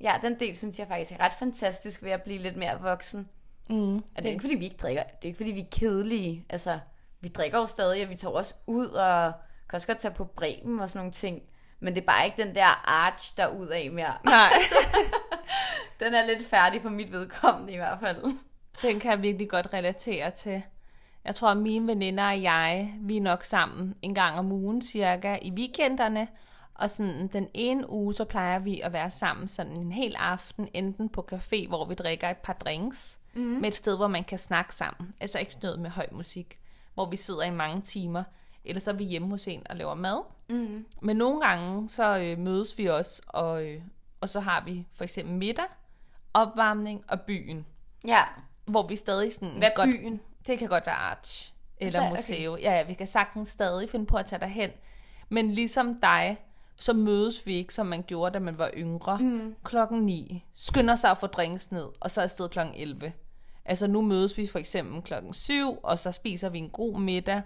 Speaker 1: Ja, den del synes jeg faktisk er ret fantastisk ved at blive lidt mere voksen.
Speaker 2: Mm.
Speaker 1: Og det er ikke fordi, vi ikke drikker. Det er ikke fordi, vi er kedelige. Altså, vi drikker jo stadig, og vi tager også ud og kan også godt tage på bremen og sådan nogle ting. Men det er bare ikke den der arch der ud af mere.
Speaker 2: Nej,
Speaker 1: Den er lidt færdig for mit vedkommende i hvert fald.
Speaker 2: den kan jeg virkelig godt relatere til. Jeg tror, at mine veninder og jeg, vi er nok sammen en gang om ugen cirka i weekenderne. Og sådan den ene uge, så plejer vi at være sammen sådan en hel aften, enten på café, hvor vi drikker et par drinks, mm. med et sted, hvor man kan snakke sammen. Altså ikke sådan noget med høj musik, hvor vi sidder i mange timer. Eller så er vi hjemme hos en og laver mad. Mm. Men nogle gange, så øh, mødes vi også, og, øh, og så har vi for eksempel middag, opvarmning og byen
Speaker 1: Ja.
Speaker 2: hvor vi stadig sådan
Speaker 1: Hvad
Speaker 2: godt...
Speaker 1: byen?
Speaker 2: Det kan godt være Arch. Eller
Speaker 1: Så- okay.
Speaker 2: museum. Ja, ja, vi kan sagtens stadig finde på at tage derhen. Men ligesom dig, så mødes vi ikke, som man gjorde, da man var yngre. Mm. Klokken 9. Skynder sig at få drinks ned, og så er afsted klokken 11. Altså nu mødes vi for eksempel klokken 7, og så spiser vi en god middag,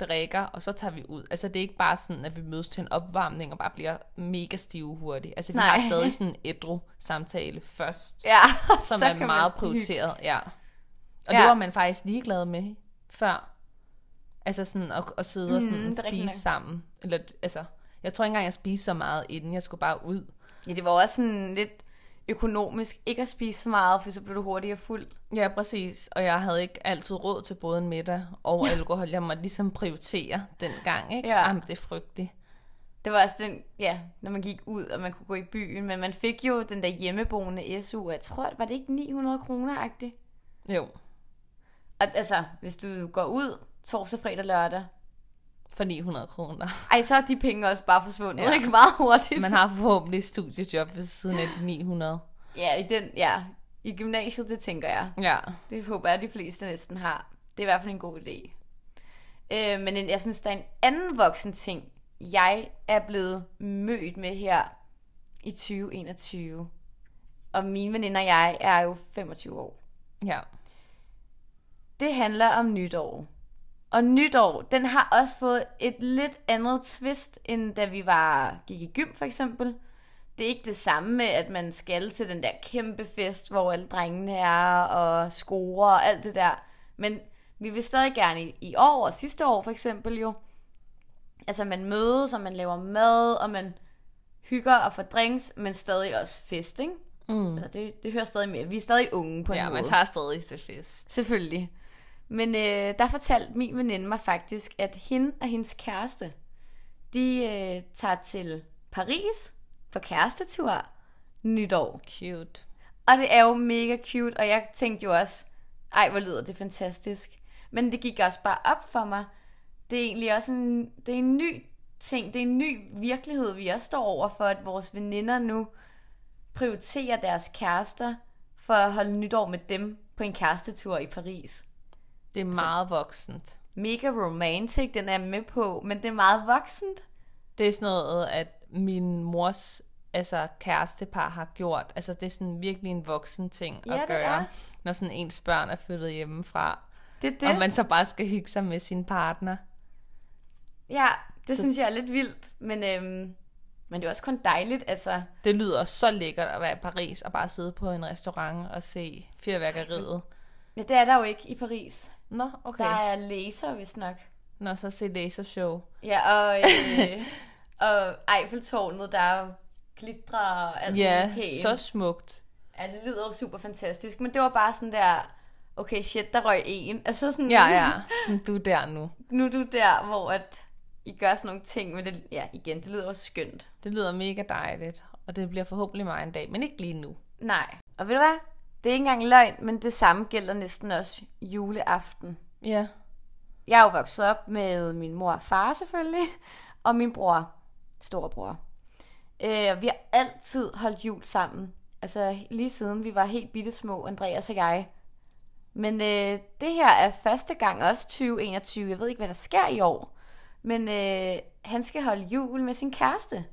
Speaker 2: drikker, og så tager vi ud. Altså det er ikke bare sådan, at vi mødes til en opvarmning og bare bliver mega stive hurtigt. Altså vi
Speaker 1: Nej.
Speaker 2: har stadig sådan en ædru samtale først,
Speaker 1: Ja,
Speaker 2: som er
Speaker 1: man
Speaker 2: meget
Speaker 1: hygge.
Speaker 2: prioriteret. Ja. Og
Speaker 1: Ja.
Speaker 2: det var man faktisk ligeglad med før. Altså sådan at, at sidde og sådan
Speaker 1: Mm, er rigtigt
Speaker 2: spise sammen. Eller, altså, jeg tror ikke engang, jeg spiste så meget inden. Jeg skulle bare ud.
Speaker 1: Ja, det var også sådan lidt økonomisk ikke at spise så meget, for så blev du hurtigere fuld.
Speaker 2: Ja, præcis. Og jeg havde ikke altid råd til både en middag og alkohol. Jeg måtte ligesom prioritere den gang, ikke?
Speaker 1: Ja.
Speaker 2: Jamen, det er frygteligt.
Speaker 1: Det var også den, ja, når man gik ud, og man kunne gå i byen, men man fik jo den der hjemmeboende SU, jeg tror, var det ikke 900 kroner-agtigt?
Speaker 2: Jo,
Speaker 1: Og, altså, hvis du går ud torsdag, fredag, lørdag,
Speaker 2: for 900 kroner.
Speaker 1: ej, så er de penge også bare forsvundet,
Speaker 2: Ja.
Speaker 1: ikke meget hurtigt.
Speaker 2: Man har forhåbentlig et studiejob ved siden af de 900.
Speaker 1: Ja, i den, ja, i gymnasiet, det tænker jeg.
Speaker 2: Ja,
Speaker 1: Det håber jeg, at de fleste næsten har. Det er i hvert fald en god idé. Øh, men en- jeg synes, der er en anden voksen ting, jeg er blevet mødt med her i 2021. Og mine veninder og jeg er jo 25 år.
Speaker 2: ja.
Speaker 1: Det handler om nytår. Og nytår, den har også fået et lidt andet twist, end da vi var gik i gym for eksempel. Det er ikke det samme med, at man skal til den der kæmpe fest, hvor alle drengene er og scorer og alt det der. Men vi vil stadig gerne i, i år og sidste år for eksempel jo. Altså man mødes, og man laver mad, og man hygger og får drinks, men stadig også fest, ikke?
Speaker 2: Mm.
Speaker 1: Altså det, det hører stadig med. Vi er stadig unge på en
Speaker 2: Ja,
Speaker 1: måde.
Speaker 2: man tager stadig til fest.
Speaker 1: Selvfølgelig. Men øh, der fortalte min veninde mig faktisk, at hende og hendes kæreste, de øh, tager til Paris på kærestetur nytår.
Speaker 2: Cute.
Speaker 1: Og det er jo mega cute, og jeg tænkte jo også, ej hvor lyder det fantastisk. Men det gik også bare op for mig. Det er egentlig også en, det er en ny ting, det er en ny virkelighed, vi også står over for, at vores veninder nu prioriterer deres kærester for at holde nytår med dem på en kærestetur i Paris.
Speaker 2: Det er meget voksent.
Speaker 1: Mega romantic, den er med på, men det er meget voksent.
Speaker 2: Det er sådan noget, at min mors altså, kærestepar har gjort. Altså, det er sådan virkelig en voksen ting
Speaker 1: Ja,
Speaker 2: at gøre,
Speaker 1: er.
Speaker 2: når sådan ens børn er flyttet hjemmefra.
Speaker 1: Det
Speaker 2: Det. Og man så bare skal hygge sig med sin partner.
Speaker 1: Ja, det synes jeg er lidt vildt, men, øhm, men det er også kun dejligt, altså.
Speaker 2: Det lyder så lækkert at være i Paris og bare sidde på en restaurant og se fyrværkeriet.
Speaker 1: Ja, det er der jo ikke i Paris.
Speaker 2: Nå, okay.
Speaker 1: Der er laser, hvis nok.
Speaker 2: Nå, så se lasershow.
Speaker 1: Ja, og, øh, og Eiffeltårnet, der er jo glitre og alt
Speaker 2: Ja,
Speaker 1: muligt
Speaker 2: så smukt.
Speaker 1: Ja, det lyder jo super fantastisk, men det var bare sådan der, okay, shit, der røg en. Altså sådan,
Speaker 2: Ja, ja. Sådan, du er der nu.
Speaker 1: nu er du der, hvor at I gør sådan nogle ting, men det, ja, igen, det lyder også skønt.
Speaker 2: Det lyder mega dejligt. Og det bliver forhåbentlig mig en dag, men ikke lige nu.
Speaker 1: Nej, og ved du hvad? Det er ikke engang løgn, men det samme gælder næsten også juleaften.
Speaker 2: Ja.
Speaker 1: Jeg er jo vokset op med min mor og far selvfølgelig, og min bror, storebror. Øh, vi har altid holdt jul sammen. Altså lige siden vi var helt bitte små, Andreas og jeg. Men øh, det her er første gang også 2021. Jeg ved ikke, hvad der sker i år. Men øh, han skal holde jul med sin kæreste.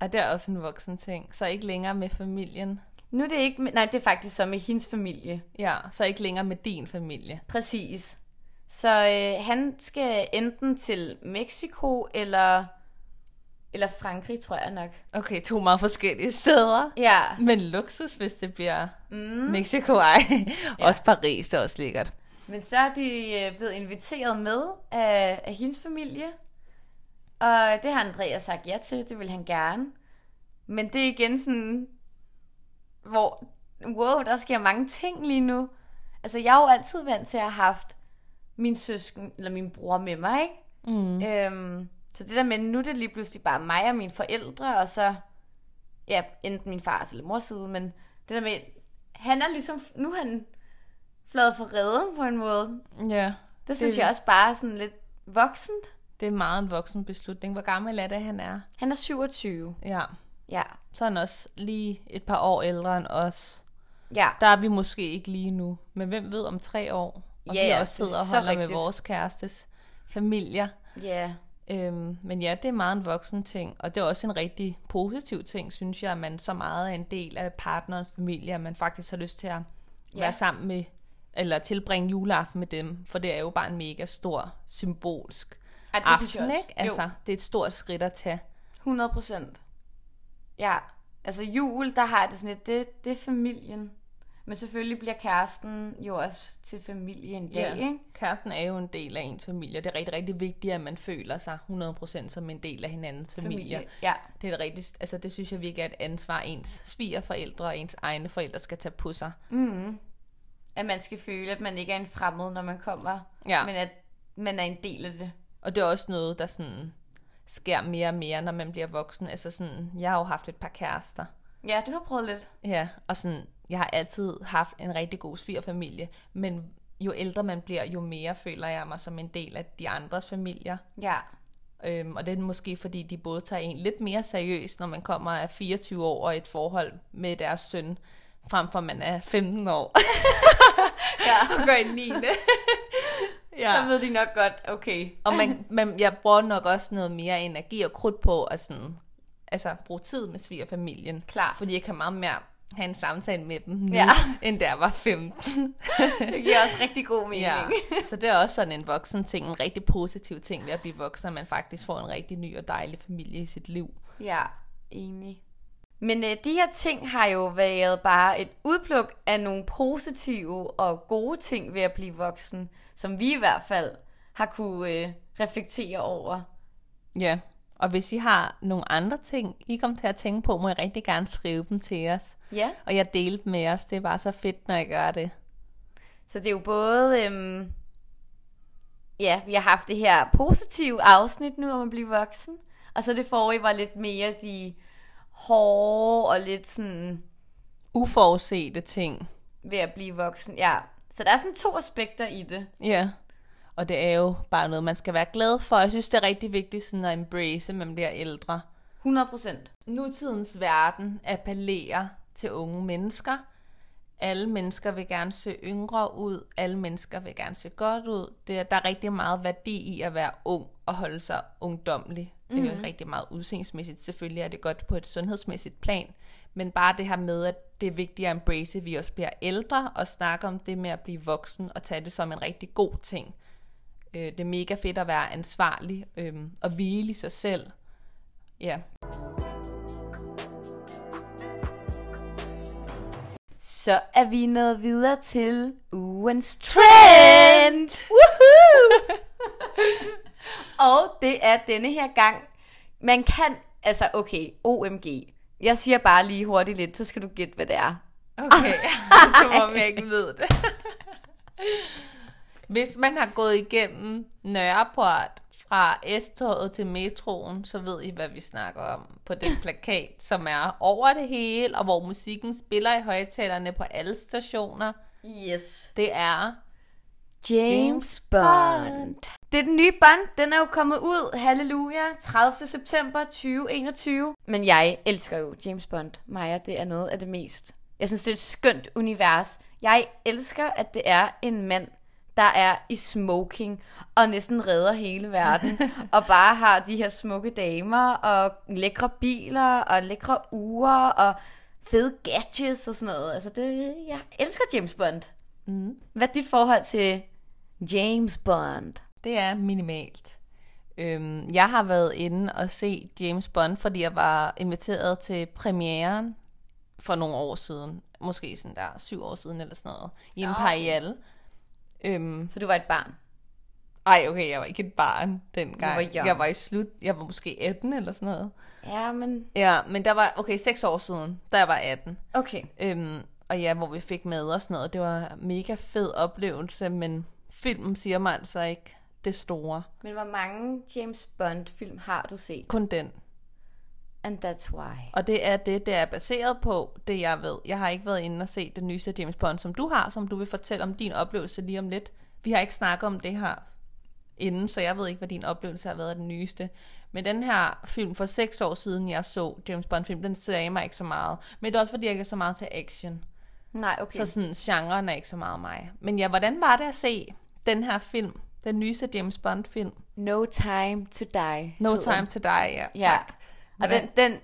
Speaker 2: Og det er også en voksen ting. Så ikke længere med familien.
Speaker 1: Nu er det ikke... med- Nej, det er faktisk så med hendes familie.
Speaker 2: Ja, så ikke længere med din familie.
Speaker 1: Præcis. Så øh, han skal enten til Mexico eller, eller Frankrig, tror jeg nok.
Speaker 2: Okay, to meget forskellige steder.
Speaker 1: Ja,
Speaker 2: Men luksus, hvis det bliver mm. Mexico, ej.
Speaker 1: Ja.
Speaker 2: Også Paris, det er også lækkert.
Speaker 1: men så er de øh, blevet inviteret med af, af hendes familie. Og det har Andreas sagt ja til, det vil han gerne. Men det er igen sådan, hvor, wow, der sker mange ting lige nu. Altså, jeg er jo altid vant til at have haft min søsken, eller min bror med mig, ikke?
Speaker 2: Mm.
Speaker 1: Øhm, så det der med, nu er det lige pludselig bare mig og mine forældre, og så, ja, enten min fars eller mors side, men det der med, han er ligesom, nu er han flad for redden på en måde.
Speaker 2: Ja,
Speaker 1: Det synes
Speaker 2: Det-
Speaker 1: jeg også bare er sådan lidt voksent.
Speaker 2: det er meget en voksen beslutning. Hvor gammel er det, han er?
Speaker 1: Han er 27.
Speaker 2: Ja,
Speaker 1: Ja,
Speaker 2: så er han også lige et par år ældre end os.
Speaker 1: ja.
Speaker 2: Der er vi måske ikke lige nu, men hvem ved om tre år? Og
Speaker 1: Ja,
Speaker 2: vi
Speaker 1: ja,
Speaker 2: også sidder
Speaker 1: er
Speaker 2: og holder med
Speaker 1: rigtigt.
Speaker 2: vores kærestes familier.
Speaker 1: Ja,
Speaker 2: Øhm, men ja, det er meget en voksen ting, og det er også en rigtig positiv ting, synes jeg, at man så meget er en del af partnerens familie, at man faktisk har lyst til at
Speaker 1: Ja.
Speaker 2: være sammen med, eller tilbringe juleaften med dem, for det er jo bare en mega stor symbolsk
Speaker 1: Ej, det synes jeg
Speaker 2: aften,
Speaker 1: også.
Speaker 2: ikke? Altså, det er et stort skridt at tage.
Speaker 1: 100 procent. Ja, altså jul, der har jeg det sådan lidt, det, det er familien. Men selvfølgelig bliver kæresten jo også til familie en dag, ikke?
Speaker 2: Kæresten er jo en del af ens familie. Det er rigtig, rigtig vigtigt, at man føler sig 100% som en del af hinandens familie. familie.
Speaker 1: Ja,
Speaker 2: Det er rigtig, altså det synes jeg virkelig er et ansvar, ens svigerforældre og ens egne forældre skal tage på sig.
Speaker 1: mm. at man skal føle, at man ikke er en fremmed, når man kommer,
Speaker 2: Ja.
Speaker 1: men at man er en del af det.
Speaker 2: Og det er også noget, der sådan sker mere og mere, når man bliver voksen. Altså sådan, jeg har jo haft et par kærester.
Speaker 1: Ja, du har prøvet lidt.
Speaker 2: Ja, og sådan, jeg har altid haft en rigtig god svigerfamilie, men jo ældre man bliver, jo mere føler jeg mig som en del af de andres familier.
Speaker 1: Ja,
Speaker 2: Øhm, og det er måske, fordi de både tager en lidt mere seriøst, når man kommer af 24 år og i et forhold med deres søn, frem for man er 15 år
Speaker 1: ja.
Speaker 2: og går i 9. ja.
Speaker 1: så ved de nok godt, okay.
Speaker 2: Og man, man, jeg bruger nok også noget mere energi og krudt på at sådan, altså, bruge tid med svigerfamilien.
Speaker 1: Klart.
Speaker 2: Fordi jeg kan meget mere have en samtale med dem nu,
Speaker 1: Ja.
Speaker 2: end da jeg var 15.
Speaker 1: Det giver også rigtig god mening.
Speaker 2: ja. Så det er også sådan en voksen ting, en rigtig positiv ting ved at blive voksen, at man faktisk får en rigtig ny og dejlig familie i sit liv.
Speaker 1: Ja, enig. Men øh, de her ting har jo været bare et udpluk af nogle positive og gode ting ved at blive voksen, som vi i hvert fald har kunne øh, reflektere over.
Speaker 2: Ja, og hvis I har nogle andre ting, I kommer til at tænke på, må I rigtig gerne skrive dem til os.
Speaker 1: Ja,
Speaker 2: Og jeg deler dem med os. Det er bare så fedt, når jeg gør det.
Speaker 1: så det er jo både... Øhm, ja, vi har haft det her positive afsnit nu om at blive voksen, og så det forrige var lidt mere de hårde og lidt sådan
Speaker 2: Uforudsete ting.
Speaker 1: ved at blive voksen. Ja, så der er sådan to aspekter i det.
Speaker 2: Ja. Og det er jo bare noget, man skal være glad for. Jeg synes, det er rigtig vigtigt sådan at embrace, at man bliver ældre.
Speaker 1: 100 procent.
Speaker 2: Nutidens verden appellerer til unge mennesker. Alle mennesker vil gerne se yngre ud. Alle mennesker vil gerne se godt ud. Det, der er rigtig meget værdi i at være ung og holde sig ungdomlig. Mm. Øh, rigtig meget udseendsmæssigt. Selvfølgelig er det godt på et sundhedsmæssigt plan. Men bare det her med, at det er vigtigt at embrace, at vi også bliver ældre og snakke om det med at blive voksen og tage det som en rigtig god ting. Øh, det er mega fedt at være ansvarlig øh, og hvile i sig selv. Ja.
Speaker 1: Så er vi nået videre til ugens trend. Woohoo! og det er denne her gang, man kan, altså okay, OMG. Jeg siger bare lige hurtigt lidt, så skal du gætte, hvad det er.
Speaker 2: Okay, som om jeg ikke ved det. Hvis man har gået igennem Nørreport fra S-toget til metroen, så ved I, hvad vi snakker om på den plakat, som er over det hele, og hvor musikken spiller i højtalerne på alle stationer.
Speaker 1: Yes.
Speaker 2: Det er
Speaker 1: James Bond. Det er den nye Bond. Den er jo kommet ud. Halleluja. 30. september 2021. Men jeg elsker jo James Bond. Maja, det er noget af det mest. Jeg synes, det er et skønt univers. Jeg elsker, at det er en mand, der er i smoking og næsten redder hele verden. og bare har de her smukke damer og lækre biler og lækre uger og fede gadgets og sådan noget. Altså, det, jeg elsker James Bond.
Speaker 2: mm,
Speaker 1: Hvad er dit forhold til James Bond?
Speaker 2: det er minimalt. Øhm, jeg har været inde og se James Bond, fordi jeg var inviteret til premieren for nogle år siden. Måske sådan der syv år siden eller sådan noget. I. Imperial. Øhm,
Speaker 1: Så du var et barn?
Speaker 2: Ej, okay, jeg var ikke et barn dengang.
Speaker 1: Du var young.
Speaker 2: jeg var i slut, jeg var måske 18 eller sådan noget.
Speaker 1: Ja, men...
Speaker 2: Ja, men der var, okay, 6 år siden, da jeg var 18.
Speaker 1: Okay.
Speaker 2: Øhm, og ja, hvor vi fik mad og sådan noget. Det var en mega fed oplevelse, men filmen siger mig altså ikke det store.
Speaker 1: Men hvor mange James Bond-film har du set?
Speaker 2: Kun den.
Speaker 1: And that's why.
Speaker 2: Og det er det, det er baseret på, det jeg ved. Jeg har ikke været inde og se den nyeste James Bond, som du har, som du vil fortælle om din oplevelse lige om lidt. Vi har ikke snakket om det her inden, så jeg ved ikke, hvad din oplevelse har været af den nyeste. Men den her film for seks år siden, jeg så James Bond-film, den sagde mig ikke så meget. Men det er også, fordi jeg ikke er så meget til action.
Speaker 1: Nej, okay.
Speaker 2: Så sådan, genren er ikke så meget mig. Men ja, hvordan var det at se den her film? Den nyeste James Bond-film.
Speaker 1: No Time to Die.
Speaker 2: No Time to Die, ja.
Speaker 1: Ja.
Speaker 2: Tak.
Speaker 1: Og den, den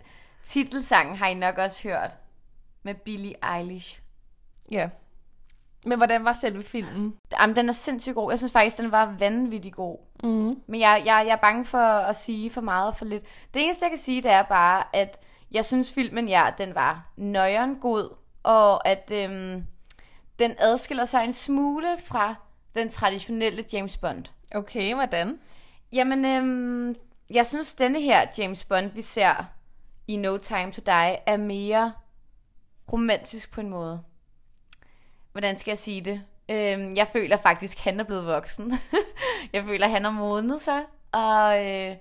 Speaker 1: titelsang har I nok også hørt med Billie Eilish.
Speaker 2: Ja. Men hvordan var selve filmen?
Speaker 1: Jamen, den er sindssygt god. Jeg synes faktisk, den var vanvittig god.
Speaker 2: Mm.
Speaker 1: Men jeg, jeg, jeg er bange for at sige for meget og for lidt. Det eneste, jeg kan sige, det er bare, at jeg synes, filmen, ja, den var nøjeren god, og at øhm, den adskiller sig en smule fra den traditionelle James Bond.
Speaker 2: Okay, hvordan?
Speaker 1: Jamen, øhm, jeg synes, denne her James Bond, vi ser i No Time to Die, er mere romantisk på en måde. Hvordan skal jeg sige det? Øhm, jeg føler faktisk, at han er blevet voksen. jeg føler, at han har modnet sig, og øh,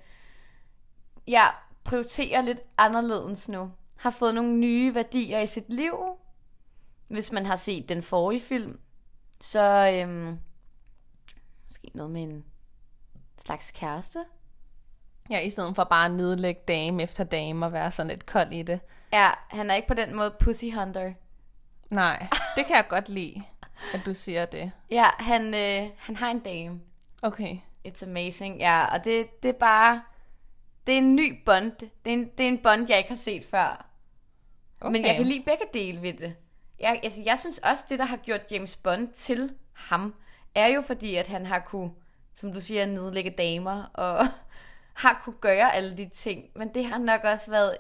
Speaker 1: jeg prioriterer lidt anderledes nu. Har fået nogle nye værdier i sit liv. Hvis man har set den forrige film, så øhm, måske noget med en slags kæreste.
Speaker 2: Ja, i stedet for bare at nedlægge dame efter dame og være sådan lidt kold i det.
Speaker 1: Ja, han er ikke på den måde pussy hunter.
Speaker 2: Nej, det kan jeg godt lide, at du siger det.
Speaker 1: Ja, han, øh, han har en dame.
Speaker 2: Okay.
Speaker 1: It's amazing, ja. Og det, det er bare... Det er en ny Bond. Det er en, det er en Bond, jeg ikke har set før.
Speaker 2: okay.
Speaker 1: Men jeg kan lide begge dele ved det. Jeg, altså, jeg synes også, det, der har gjort James Bond til ham, er jo fordi, at han har kunne, som du siger, nedlægge damer, og har kunne gøre alle de ting. Men det har nok også været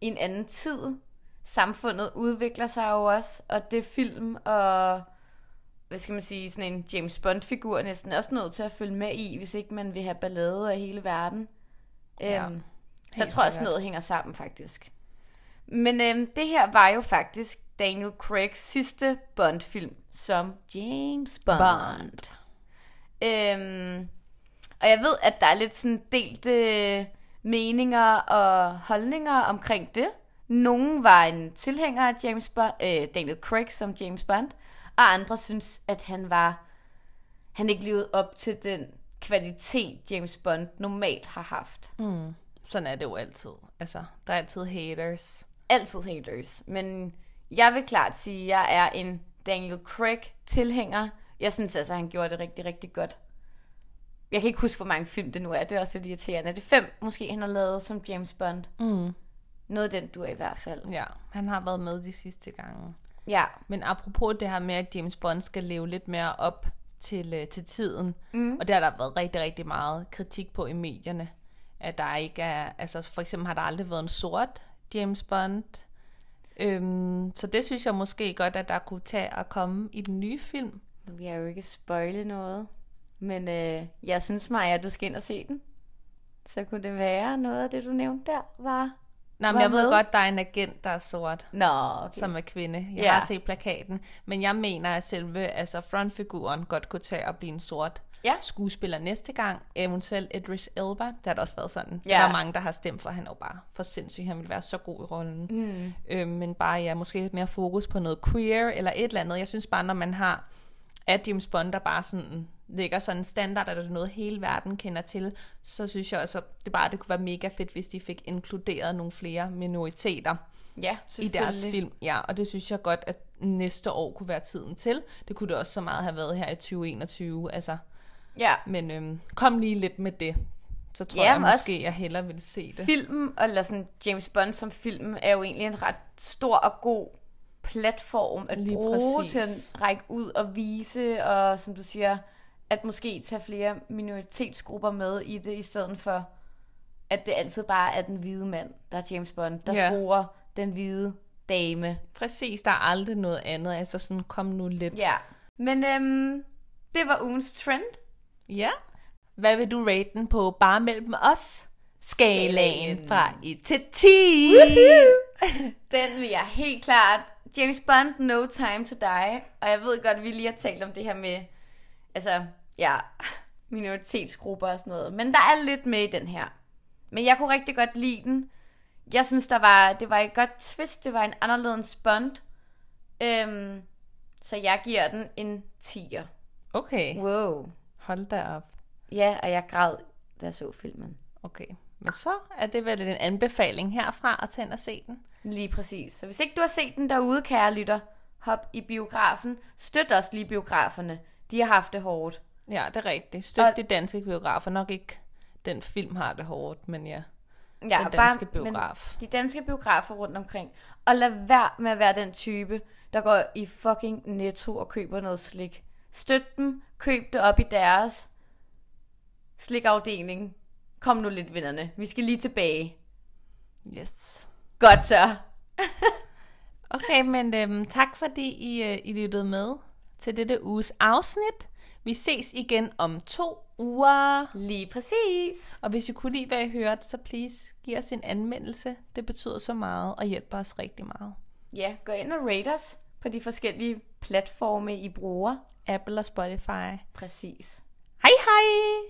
Speaker 1: en anden tid. Samfundet udvikler sig jo også, og det film og hvad skal man sige, sådan en James Bond-figur næsten også nødt til at følge med i, hvis ikke man vil have ballade af hele verden.
Speaker 2: Ja,
Speaker 1: øhm, så jeg tror også, noget hænger sammen faktisk. Men øhm, det her var jo faktisk Daniel Craigs sidste Bond-film som James Bond.
Speaker 2: Bond.
Speaker 1: Øhm, og jeg ved, at der er lidt sådan delte meninger og holdninger omkring det. Nogle var en tilhænger af James Bond, øh, Daniel Craig som James Bond, og andre synes, at han var han ikke levede op til den kvalitet, James Bond normalt har haft.
Speaker 2: Mm. Sådan er det jo altid. Altså, der er altid haters.
Speaker 1: Altid haters, men jeg vil klart sige, at jeg er en Daniel Craig tilhænger. Jeg synes altså, at han gjorde det rigtig, rigtig godt. Jeg kan ikke huske, hvor mange film det nu er. Det er også lidt irriterende. Er det fem, måske, han har lavet som James Bond?
Speaker 2: Mm.
Speaker 1: Noget af den du er i hvert fald.
Speaker 2: Ja, han har været med de sidste gange.
Speaker 1: Ja.
Speaker 2: Men apropos det her med, at James Bond skal leve lidt mere op til, øh, til tiden,
Speaker 1: Mm.
Speaker 2: og det har der været rigtig, rigtig meget kritik på i medierne, at der ikke er, altså for eksempel har der aldrig været en sort James Bond, øhm, så det synes jeg måske godt, at der kunne tage at komme i den nye film.
Speaker 1: Nu vil jeg jo ikke spoile noget. Men øh, jeg synes, Maja, at du skal ind og se den. Så kunne det være noget af det, du nævnte der, var...
Speaker 2: Nej, men jeg ved
Speaker 1: med?
Speaker 2: godt, der er en agent, der er sort.
Speaker 1: Nå, okay.
Speaker 2: som er kvinde. Jeg
Speaker 1: Ja.
Speaker 2: har set plakaten, men jeg mener, at selve altså frontfiguren godt kunne tage at blive en sort
Speaker 1: Ja.
Speaker 2: skuespiller næste gang. Eventuelt Idris Elba. Det har da også været sådan.
Speaker 1: Ja.
Speaker 2: Der er mange, der har stemt for, han er jo bare for sindssyg. Han vil være så god i rollen.
Speaker 1: Mm.
Speaker 2: Øhm, men bare ja, måske lidt mere fokus på noget queer eller et eller andet. Jeg synes bare, når man har at James Bond, der bare sådan lægger sådan en standard, at det er noget hele verden kender til, så synes jeg også, at det bare det kunne være mega fedt, hvis de fik inkluderet nogle flere minoriteter
Speaker 1: Ja,
Speaker 2: i deres film. Ja, og det synes jeg godt, at næste år kunne være tiden til. Det kunne det også så meget have været her i 2021. Altså,
Speaker 1: Ja,
Speaker 2: men øhm, kom lige lidt med det. Så tror
Speaker 1: Ja,
Speaker 2: jeg måske, jeg hellere vil se det.
Speaker 1: filmen, eller sådan James Bond som film, er jo egentlig en ret stor og god platform at
Speaker 2: Lige
Speaker 1: bruge
Speaker 2: præcis.
Speaker 1: til at række ud og vise, og som du siger, at måske tage flere minoritetsgrupper med i det, i stedet for, at det altid bare er den hvide mand, der er James Bond, der
Speaker 2: Ja.
Speaker 1: tror den hvide dame.
Speaker 2: Præcis, der er aldrig noget andet. Altså sådan, kom nu lidt.
Speaker 1: Ja, men øhm, det var ugens trend.
Speaker 2: ja. Hvad vil du rate den på bare mellem os? Skalaen
Speaker 1: Skalaen.
Speaker 2: fra 1 til 10.
Speaker 1: Den vil jeg helt klart. James Bond, No Time to Die. Og jeg ved godt, at vi lige har talt om det her med, altså, ja, minoritetsgrupper og sådan noget. Men der er lidt med i den her. Men jeg kunne rigtig godt lide den. Jeg synes, der var, det var et godt twist. Det var en anderledes Bond. Øhm, så jeg giver den en 10'er.
Speaker 2: Okay,
Speaker 1: Wow.
Speaker 2: hold da op.
Speaker 1: Ja, og jeg græd, da jeg så filmen.
Speaker 2: Okay, men så er det vel en anbefaling herfra at tage ind og se den.
Speaker 1: Lige præcis. Så hvis ikke du har set den derude, kære lytter, hop i biografen. Støt også lige biograferne. De har haft det hårdt.
Speaker 2: Ja, det er rigtigt. Støt
Speaker 1: Og-
Speaker 2: de danske biografer. Nok ikke den film har det hårdt, men ja.
Speaker 1: Ja,
Speaker 2: Den danske biograf.
Speaker 1: Men de danske biografer rundt omkring. Og lad være med at være den type, der går i fucking netto og køber noget slik. Støt dem. Køb det op i deres slikafdeling. Kom nu lidt, vennerne. Vi skal lige tilbage.
Speaker 2: Yes.
Speaker 1: Godt så.
Speaker 2: Okay, men øhm, tak fordi I, øh, I lyttede med til dette uges afsnit. Vi ses igen om to uger.
Speaker 1: Lige præcis.
Speaker 2: Og hvis I kunne lide, hvad I hørte, så please giv os en anmeldelse. Det betyder så meget og hjælper os rigtig meget.
Speaker 1: Ja, gå ind og rate os på de forskellige platforme, I bruger.
Speaker 2: Apple og Spotify.
Speaker 1: Præcis.
Speaker 2: Hej hej!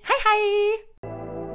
Speaker 1: Hej hej!